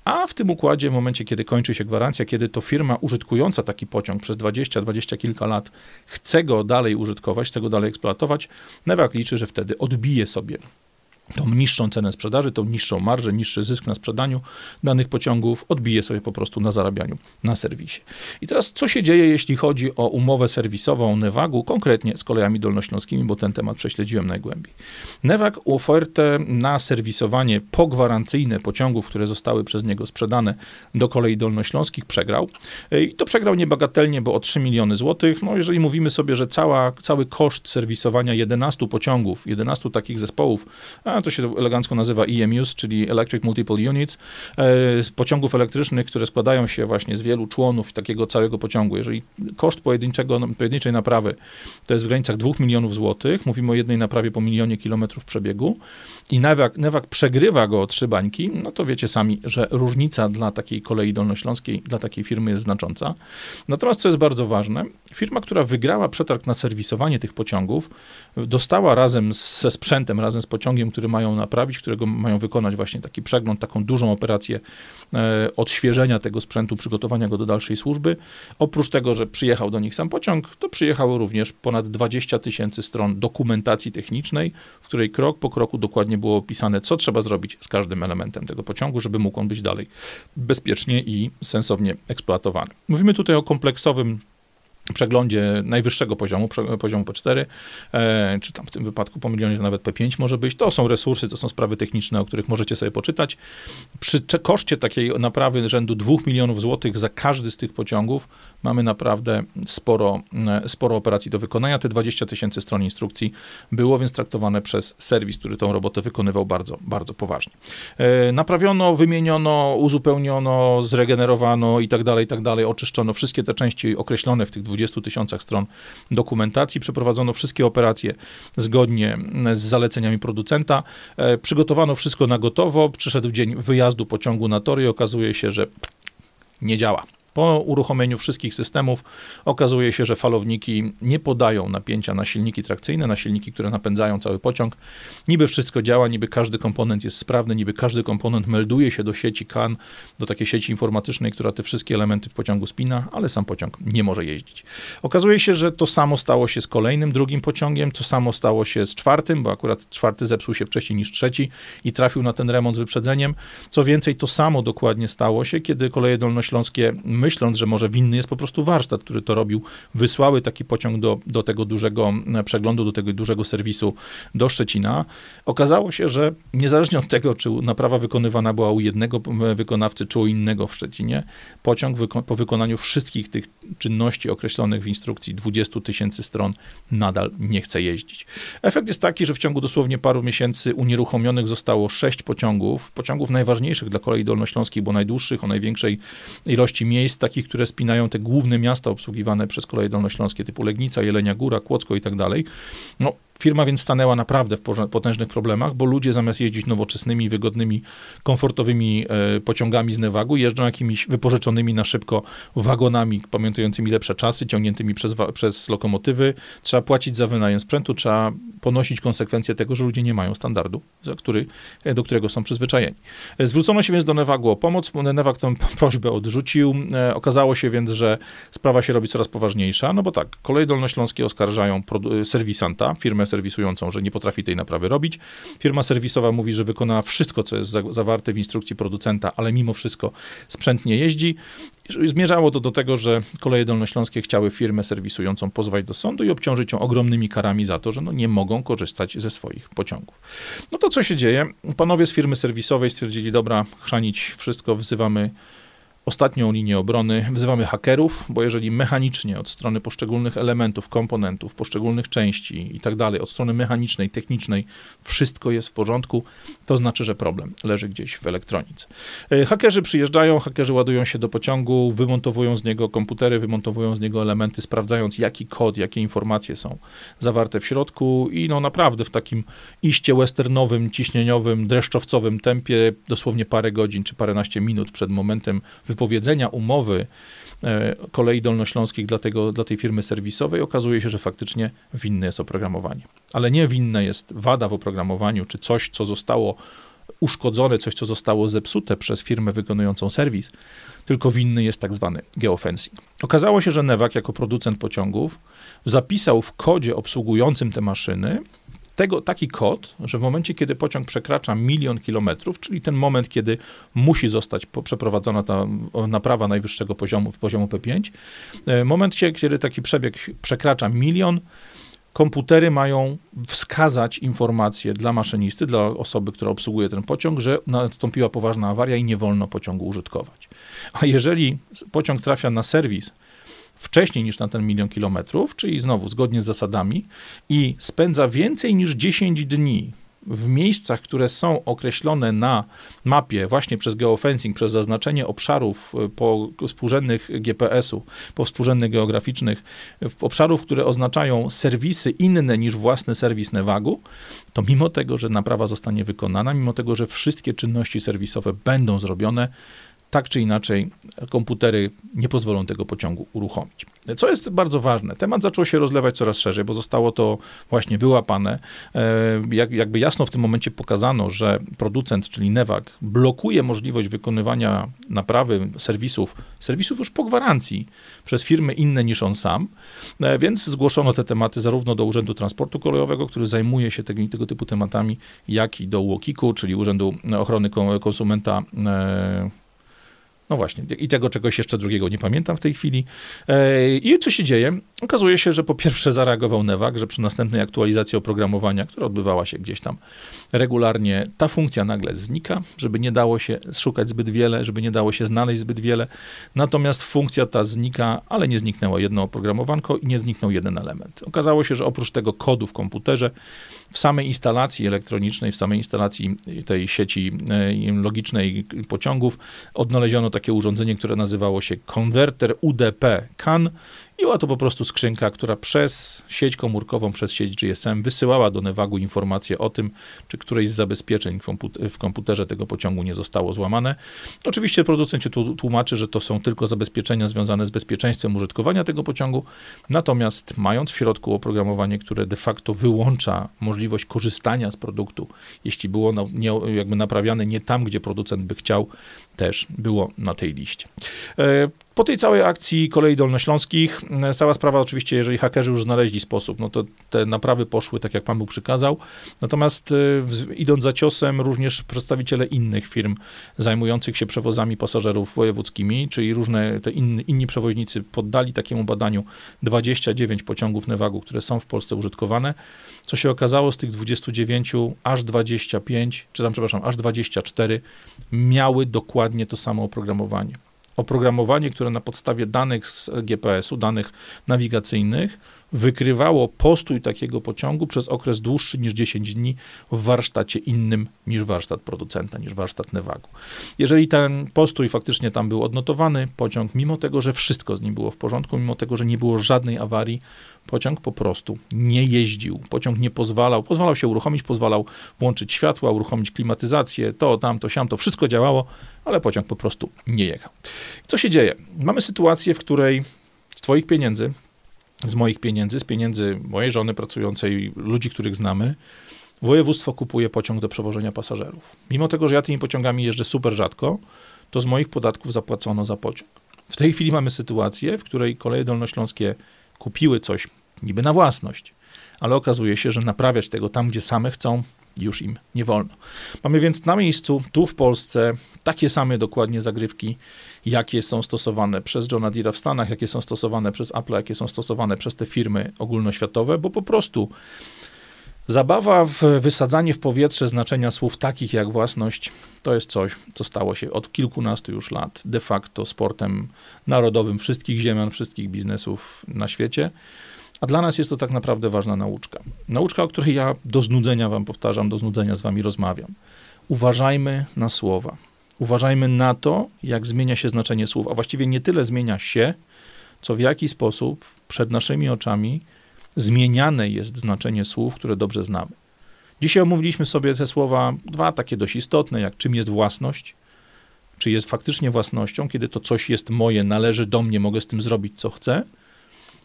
Speaker 1: a w tym układzie, w momencie, kiedy kończy się gwarancja, kiedy to firma użytkująca taki pociąg przez 20, 20 kilka lat chce go dalej użytkować, chce go dalej eksploatować, Newak liczy, że wtedy odbije sobie tą niższą cenę sprzedaży, tą niższą marżę, niższy zysk na sprzedaniu danych pociągów odbije sobie po prostu na zarabianiu na serwisie. I teraz co się dzieje, jeśli chodzi o umowę serwisową Newagu, konkretnie z kolejami dolnośląskimi, bo ten temat prześledziłem najgłębiej. Newag ofertę na serwisowanie pogwarancyjne pociągów, które zostały przez niego sprzedane do kolei dolnośląskich przegrał. I to przegrał niebagatelnie, bo o 3 miliony złotych. No jeżeli mówimy sobie, że cała, cały koszt serwisowania 11 pociągów, 11 takich zespołów, to się elegancko nazywa EMUs, czyli Electric Multiple Units, z pociągów elektrycznych, które składają się właśnie z wielu członów takiego całego pociągu. Jeżeli koszt pojedynczego, pojedynczej naprawy to jest w granicach 2 milionów złotych, mówimy o jednej naprawie po milionie kilometrów przebiegu i Newak, Newak przegrywa go o trzy bańki, no to wiecie sami, że różnica dla takiej kolei dolnośląskiej, dla takiej firmy jest znacząca. Natomiast co jest bardzo ważne, firma, która wygrała przetarg na serwisowanie tych pociągów, dostała razem ze sprzętem, razem z pociągiem, który mają naprawić, którego mają wykonać właśnie taki przegląd, taką dużą operację e, odświeżenia tego sprzętu, przygotowania go do dalszej służby. Oprócz tego, że przyjechał do nich sam pociąg, to przyjechało również ponad 20 tysięcy stron dokumentacji technicznej, w której krok po kroku dokładnie było opisane, co trzeba zrobić z każdym elementem tego pociągu, żeby mógł on być dalej bezpiecznie i sensownie eksploatowany. Mówimy tutaj o kompleksowym przeglądzie najwyższego poziomu, poziomu P4, e, czy tam w tym wypadku po milionie to nawet P5 może być. To są resursy, to są sprawy techniczne, o których możecie sobie poczytać. Przy koszcie takiej naprawy rzędu 2 milionów złotych za każdy z tych pociągów mamy naprawdę sporo, e, sporo operacji do wykonania. Te 20 tysięcy stron instrukcji było więc traktowane przez serwis, który tą robotę wykonywał bardzo, bardzo poważnie. E, naprawiono, wymieniono, uzupełniono, zregenerowano i tak dalej, i tak dalej, oczyszczono wszystkie te części określone w tych 20 tysiącach stron dokumentacji, przeprowadzono wszystkie operacje zgodnie z zaleceniami producenta, e, przygotowano wszystko na gotowo, przyszedł dzień wyjazdu pociągu na tory i okazuje się, że nie działa. Po uruchomieniu wszystkich systemów okazuje się, że falowniki nie podają napięcia na silniki trakcyjne, na silniki, które napędzają cały pociąg. Niby wszystko działa, niby każdy komponent jest sprawny, niby każdy komponent melduje się do sieci CAN, do takiej sieci informatycznej, która te wszystkie elementy w pociągu spina, ale sam pociąg nie może jeździć. Okazuje się, że to samo stało się z kolejnym, drugim pociągiem, to samo stało się z czwartym, bo akurat czwarty zepsuł się wcześniej niż trzeci i trafił na ten remont z wyprzedzeniem. Co więcej, to samo dokładnie stało się, kiedy koleje dolnośląskie myśląc, że może winny jest po prostu warsztat, który to robił, wysłały taki pociąg do, do tego dużego e, przeglądu, do tego dużego serwisu do Szczecina. Okazało się, że niezależnie od tego, czy naprawa wykonywana była u jednego wykonawcy, czy u innego w Szczecinie, pociąg wyko po wykonaniu wszystkich tych czynności określonych w instrukcji 20 tysięcy stron nadal nie chce jeździć. Efekt jest taki, że w ciągu dosłownie paru miesięcy unieruchomionych zostało sześć pociągów, pociągów najważniejszych dla kolei dolnośląskiej, bo najdłuższych, o największej ilości miejsc, takich, które spinają te główne miasta obsługiwane przez koleje dolnośląskie, typu Legnica, Jelenia Góra, Kłodzko i tak dalej. No, Firma więc stanęła naprawdę w potężnych problemach, bo ludzie zamiast jeździć nowoczesnymi, wygodnymi, komfortowymi e, pociągami z Nevagu, jeżdżą jakimiś wypożyczonymi na szybko wagonami, pamiętającymi lepsze czasy, ciągniętymi przez, przez lokomotywy. Trzeba płacić za wynajem sprzętu, trzeba ponosić konsekwencje tego, że ludzie nie mają standardu, za który, e, do którego są przyzwyczajeni. E, zwrócono się więc do Nevagu o pomoc. Nevag tę prośbę odrzucił. Okazało się więc, że sprawa się robi coraz poważniejsza, no bo tak, koleje dolnośląskie oskarżają serwisanta, firmę serwisującą, że nie potrafi tej naprawy robić. Firma serwisowa mówi, że wykona wszystko, co jest zawarte w instrukcji producenta, ale mimo wszystko sprzęt nie jeździ. Zmierzało to do tego, że koleje dolnośląskie chciały firmę serwisującą pozwać do sądu i obciążyć ją ogromnymi karami za to, że no nie mogą korzystać ze swoich pociągów. No to co się dzieje? Panowie z firmy serwisowej stwierdzili, dobra, chrzanić wszystko, wzywamy ostatnią linię obrony. Wzywamy hakerów, bo jeżeli mechanicznie od strony poszczególnych elementów, komponentów, poszczególnych części i tak dalej, od strony mechanicznej, technicznej wszystko jest w porządku, to znaczy, że problem leży gdzieś w elektronice. E, hakerzy przyjeżdżają, hakerzy ładują się do pociągu, wymontowują z niego komputery, wymontowują z niego elementy, sprawdzając jaki kod, jakie informacje są zawarte w środku i no naprawdę w takim iście westernowym, ciśnieniowym, dreszczowcowym tempie, dosłownie parę godzin czy paręnaście minut przed momentem wypowiedzenia umowy e, kolei dolnośląskich dla, tego, dla tej firmy serwisowej, okazuje się, że faktycznie winne jest oprogramowanie. Ale nie winne jest wada w oprogramowaniu, czy coś, co zostało uszkodzone, coś, co zostało zepsute przez firmę wykonującą serwis, tylko winny jest tak zwany geofencing. Okazało się, że Newak jako producent pociągów zapisał w kodzie obsługującym te maszyny tego, taki kod, że w momencie, kiedy pociąg przekracza milion kilometrów, czyli ten moment, kiedy musi zostać przeprowadzona ta naprawa najwyższego poziomu, poziomu P5, e, moment, kiedy taki przebieg przekracza milion, komputery mają wskazać informację dla maszynisty, dla osoby, która obsługuje ten pociąg, że nastąpiła poważna awaria i nie wolno pociągu użytkować. A jeżeli pociąg trafia na serwis, wcześniej niż na ten milion kilometrów, czyli znowu zgodnie z zasadami, i spędza więcej niż 10 dni w miejscach, które są określone na mapie właśnie przez geofencing, przez zaznaczenie obszarów e, po współrzędnych GPS-u, po współrzędnych geograficznych, obszarów, które oznaczają serwisy inne niż własny serwis Nevagu, to mimo tego, że naprawa zostanie wykonana, mimo tego, że wszystkie czynności serwisowe będą zrobione, tak czy inaczej komputery nie pozwolą tego pociągu uruchomić. Co jest bardzo ważne, temat zaczął się rozlewać coraz szerzej, bo zostało to właśnie wyłapane. E, jak, jakby jasno w tym momencie pokazano, że producent, czyli Newag, blokuje możliwość wykonywania naprawy serwisów, serwisów już po gwarancji przez firmy inne niż on sam, e, więc zgłoszono te tematy zarówno do Urzędu Transportu Kolejowego, który zajmuje się tego, tego typu tematami, jak i do UOKiK-u, czyli Urzędu Ochrony Konsumenta e, no właśnie, i tego czegoś jeszcze drugiego nie pamiętam w tej chwili. E, I co się dzieje? Okazuje się, że po pierwsze zareagował Newak, że przy następnej aktualizacji oprogramowania, która odbywała się gdzieś tam regularnie, ta funkcja nagle znika, żeby nie dało się szukać zbyt wiele, żeby nie dało się znaleźć zbyt wiele. Natomiast funkcja ta znika, ale nie zniknęło jedno oprogramowanko i nie zniknął jeden element. Okazało się, że oprócz tego kodu w komputerze, w samej instalacji elektronicznej, w samej instalacji tej sieci e, logicznej pociągów odnaleziono takie urządzenie, które nazywało się konwerter UDP CAN była to po prostu skrzynka, która przez sieć komórkową, przez sieć GSM wysyłała do Nevagu informację o tym, czy któreś z zabezpieczeń w komputerze tego pociągu nie zostało złamane. Oczywiście producent się tłumaczy, że to są tylko zabezpieczenia związane z bezpieczeństwem użytkowania tego pociągu, natomiast mając w środku oprogramowanie, które de facto wyłącza możliwość korzystania z produktu, jeśli było nie, jakby naprawiane nie tam, gdzie producent by chciał, też było na tej liście. E, po tej całej akcji kolei dolnośląskich, e, cała sprawa oczywiście, jeżeli hakerzy już znaleźli sposób, no to te naprawy poszły tak, jak Pan Bóg przykazał. Natomiast e, idąc za ciosem, również przedstawiciele innych firm zajmujących się przewozami pasażerów wojewódzkimi, czyli różne te inni, przewoźnicy poddali takiemu badaniu 29 pociągów Nevagu, które są w Polsce użytkowane. Co się okazało, z tych 29 aż 25, czy tam, przepraszam, aż 24 miały dokładnie to samo oprogramowanie. Oprogramowanie, które na podstawie danych z GPS-u, danych nawigacyjnych, wykrywało postój takiego pociągu przez okres dłuższy niż 10 dni w warsztacie innym niż warsztat producenta, niż warsztat Nevagu. Jeżeli ten postój faktycznie tam był odnotowany, pociąg, mimo tego, że wszystko z nim było w porządku, mimo tego, że nie było żadnej awarii, pociąg po prostu nie jeździł. Pociąg nie pozwalał, pozwalał się uruchomić, pozwalał włączyć światła, uruchomić klimatyzację, to, tamto, siamto, wszystko działało, ale pociąg po prostu nie jechał. Co się dzieje? Mamy sytuację, w której z Twoich pieniędzy, z moich pieniędzy, z pieniędzy mojej żony pracującej, ludzi, których znamy, województwo kupuje pociąg do przewożenia pasażerów. Mimo tego, że ja tymi pociągami jeżdżę super rzadko, to z moich podatków zapłacono za pociąg. W tej chwili mamy sytuację, w której koleje dolnośląskie kupiły coś niby na własność, ale okazuje się, że naprawiać tego tam, gdzie same chcą, już im nie wolno. Mamy więc na miejscu, tu w Polsce, takie same dokładnie zagrywki, jakie są stosowane przez Johna Deere w Stanach, jakie są stosowane przez Apple, jakie są stosowane przez te firmy ogólnoświatowe, bo po prostu zabawa w wysadzanie w powietrze znaczenia słów takich jak własność to jest coś, co stało się od kilkunastu już lat de facto sportem narodowym wszystkich ziemian, wszystkich biznesów na świecie. A dla nas jest to tak naprawdę ważna nauczka. Nauczka, o której ja do znudzenia wam powtarzam, do znudzenia z wami rozmawiam. Uważajmy na słowa. Uważajmy na to, jak zmienia się znaczenie słów, a właściwie nie tyle zmienia się, co w jaki sposób przed naszymi oczami zmieniane jest znaczenie słów, które dobrze znamy. Dzisiaj omówiliśmy sobie te słowa, dwa takie dość istotne, jak czym jest własność, czy jest faktycznie własnością, kiedy to coś jest moje, należy do mnie, mogę z tym zrobić co chcę,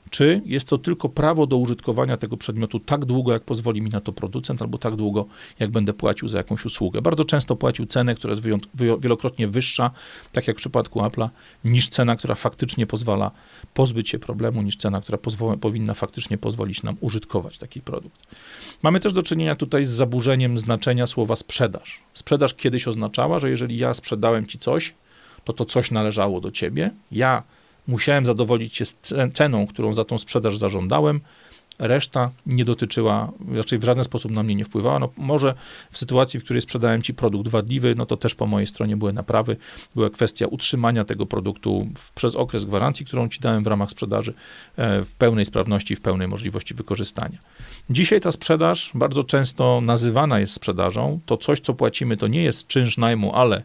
Speaker 1: czy jest to tylko prawo do użytkowania tego przedmiotu tak długo, jak pozwoli mi na to producent, albo tak długo, jak będę płacił za jakąś usługę. Bardzo często płacił cenę, która jest wielokrotnie wyższa, tak jak w przypadku Apple'a, niż cena, która faktycznie pozwala pozbyć się problemu, niż cena, która powinna faktycznie pozwolić nam użytkować taki produkt. Mamy też do czynienia tutaj z zaburzeniem znaczenia słowa sprzedaż. Sprzedaż kiedyś oznaczała, że jeżeli ja sprzedałem ci coś, to to coś należało do ciebie. Ja musiałem zadowolić się ceną, którą za tą sprzedaż zażądałem, Reszta nie dotyczyła, raczej w żaden sposób na mnie nie wpływała. No, może w sytuacji, w której sprzedałem ci produkt wadliwy, no to też po mojej stronie były naprawy. Była kwestia utrzymania tego produktu w, przez okres gwarancji, którą ci dałem w ramach sprzedaży e, w pełnej sprawności, w pełnej możliwości wykorzystania. Dzisiaj ta sprzedaż bardzo często nazywana jest sprzedażą. To coś, co płacimy, to nie jest czynsz najmu, ale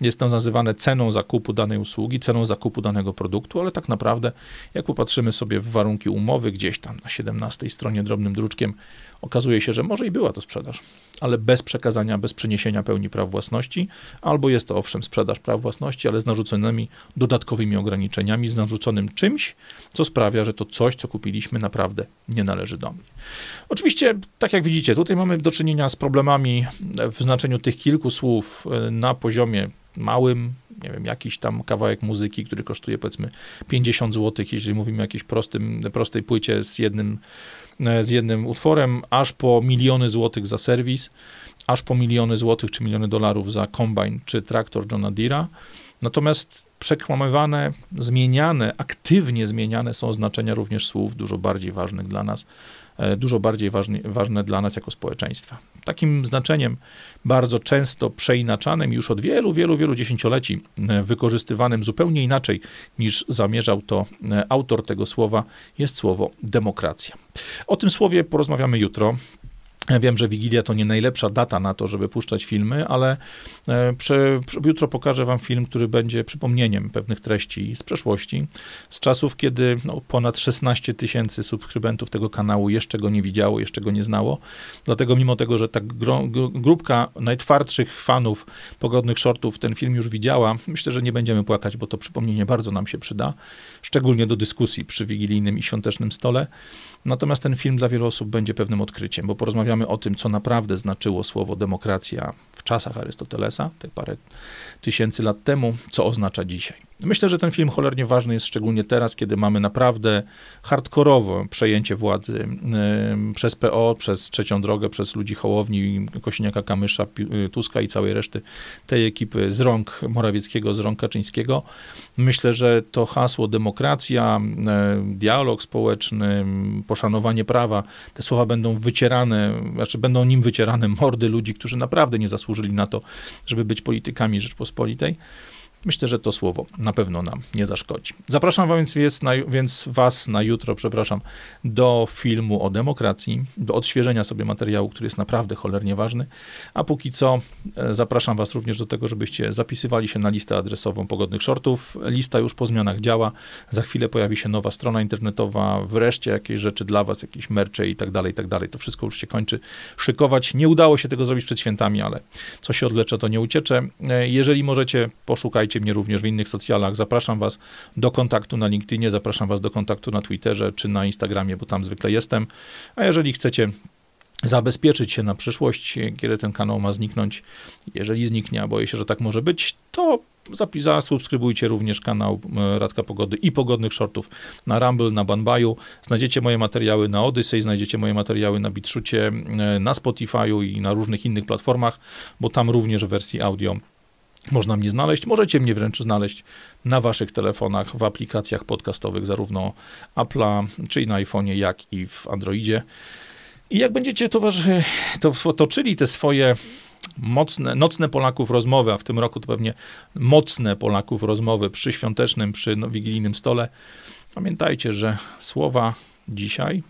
Speaker 1: jest to nazywane ceną zakupu danej usługi, ceną zakupu danego produktu, ale tak naprawdę, jak popatrzymy sobie w warunki umowy, gdzieś tam na 17 stronie drobnym druczkiem, okazuje się, że może i była to sprzedaż, ale bez przekazania, bez przeniesienia pełni praw własności, albo jest to owszem sprzedaż praw własności, ale z narzuconymi dodatkowymi ograniczeniami, z narzuconym czymś, co sprawia, że to coś, co kupiliśmy, naprawdę nie należy do mnie. Oczywiście, tak jak widzicie, tutaj mamy do czynienia z problemami w znaczeniu tych kilku słów e, na poziomie małym, nie wiem, jakiś tam kawałek muzyki, który kosztuje powiedzmy 50 zł, jeśli mówimy o jakiejś prostym, prostej płycie z jednym, e, z jednym utworem, aż po miliony złotych za serwis, aż po miliony złotych czy miliony dolarów za kombine czy traktor Johna Deere'a. Natomiast przekłamywane, zmieniane, aktywnie zmieniane są znaczenia również słów dużo bardziej ważnych dla nas, e, dużo bardziej ważne, dla nas jako społeczeństwa. Takim znaczeniem bardzo często przeinaczanym już od wielu, wielu, wielu dziesięcioleci, e, wykorzystywanym zupełnie inaczej niż zamierzał to e, autor tego słowa, jest słowo demokracja. O tym słowie porozmawiamy jutro. Wiem, że Wigilia to nie najlepsza data na to, żeby puszczać filmy, ale e, jutro pokażę wam film, który będzie przypomnieniem pewnych treści z przeszłości, z czasów, kiedy no, ponad 16 tysięcy subskrybentów tego kanału jeszcze go nie widziało, jeszcze go nie znało. Dlatego mimo tego, że ta gro, grupka najtwardszych fanów pogodnych shortów ten film już widziała, myślę, że nie będziemy płakać, bo to przypomnienie bardzo nam się przyda, szczególnie do dyskusji przy wigilijnym i świątecznym stole. Natomiast ten film dla wielu osób będzie pewnym odkryciem, bo porozmawiamy o tym, co naprawdę znaczyło słowo demokracja w czasach Arystotelesa, te parę tysięcy lat temu, co oznacza dzisiaj. Myślę, że ten film cholernie ważny jest szczególnie teraz, kiedy mamy naprawdę hardkorowe przejęcie władzy przez PO, przez Trzecią Drogę, przez ludzi Hołowni, Kosiniaka, Kamysza, y, Tuska i całej reszty tej ekipy z rąk Morawieckiego, z rąk Kaczyńskiego. Myślę, że to hasło demokracja, dialog społeczny, poszanowanie prawa, te słowa będą wycierane, znaczy będą nim wycierane mordy ludzi, którzy naprawdę nie zasłużyli na to, żeby być politykami Rzeczpospolitej. Myślę, że to słowo na pewno nam nie zaszkodzi. Zapraszam więc, jest na, więc Was na jutro, przepraszam, do filmu o demokracji, do odświeżenia sobie materiału, który jest naprawdę cholernie ważny. A póki co e, zapraszam Was również do tego, żebyście zapisywali się na listę adresową pogodnych shortów. Lista już po zmianach działa. Za chwilę pojawi się nowa strona internetowa, wreszcie jakieś rzeczy dla Was, jakieś mercze i tak dalej, i tak dalej. To wszystko już się kończy szykować. Nie udało się tego zrobić przed świętami, ale co się odlecze, to nie uciecze. E, jeżeli możecie, poszukajcie Szukajcie mnie również w innych socjalach. Zapraszam Was do kontaktu na LinkedInie, zapraszam Was do kontaktu na Twitterze czy na Instagramie, bo tam zwykle jestem. A jeżeli chcecie zabezpieczyć się na przyszłość, kiedy ten kanał ma zniknąć, jeżeli zniknie, a boję się, że tak może być, to zasubskrybujcie również kanał Radka Pogody i Pogodnych Shortów na Rumble, na Banbaju. Znajdziecie moje materiały na Odyssey, znajdziecie moje materiały na BitShucie, na Spotify'u i na różnych innych platformach, bo tam również w wersji audio można mnie znaleźć. Możecie mnie wręcz znaleźć na waszych telefonach, w aplikacjach podcastowych, zarówno Apple'a, czyli na iPhone'ie, jak i w Androidzie. I jak będziecie towarzy, to, toczyli te swoje mocne, nocne Polaków rozmowy, a w tym roku to pewnie mocne Polaków rozmowy przy świątecznym, przy no, wigilijnym stole, pamiętajcie, że słowa dzisiaj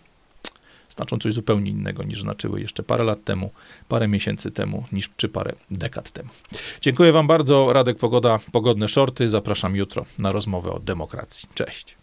Speaker 1: znaczą coś zupełnie innego niż znaczyły jeszcze parę lat temu, parę miesięcy temu, niż czy parę dekad temu. Dziękuję Wam bardzo. Radek Pogoda, pogodne shorty. Zapraszam jutro na rozmowę o demokracji. Cześć.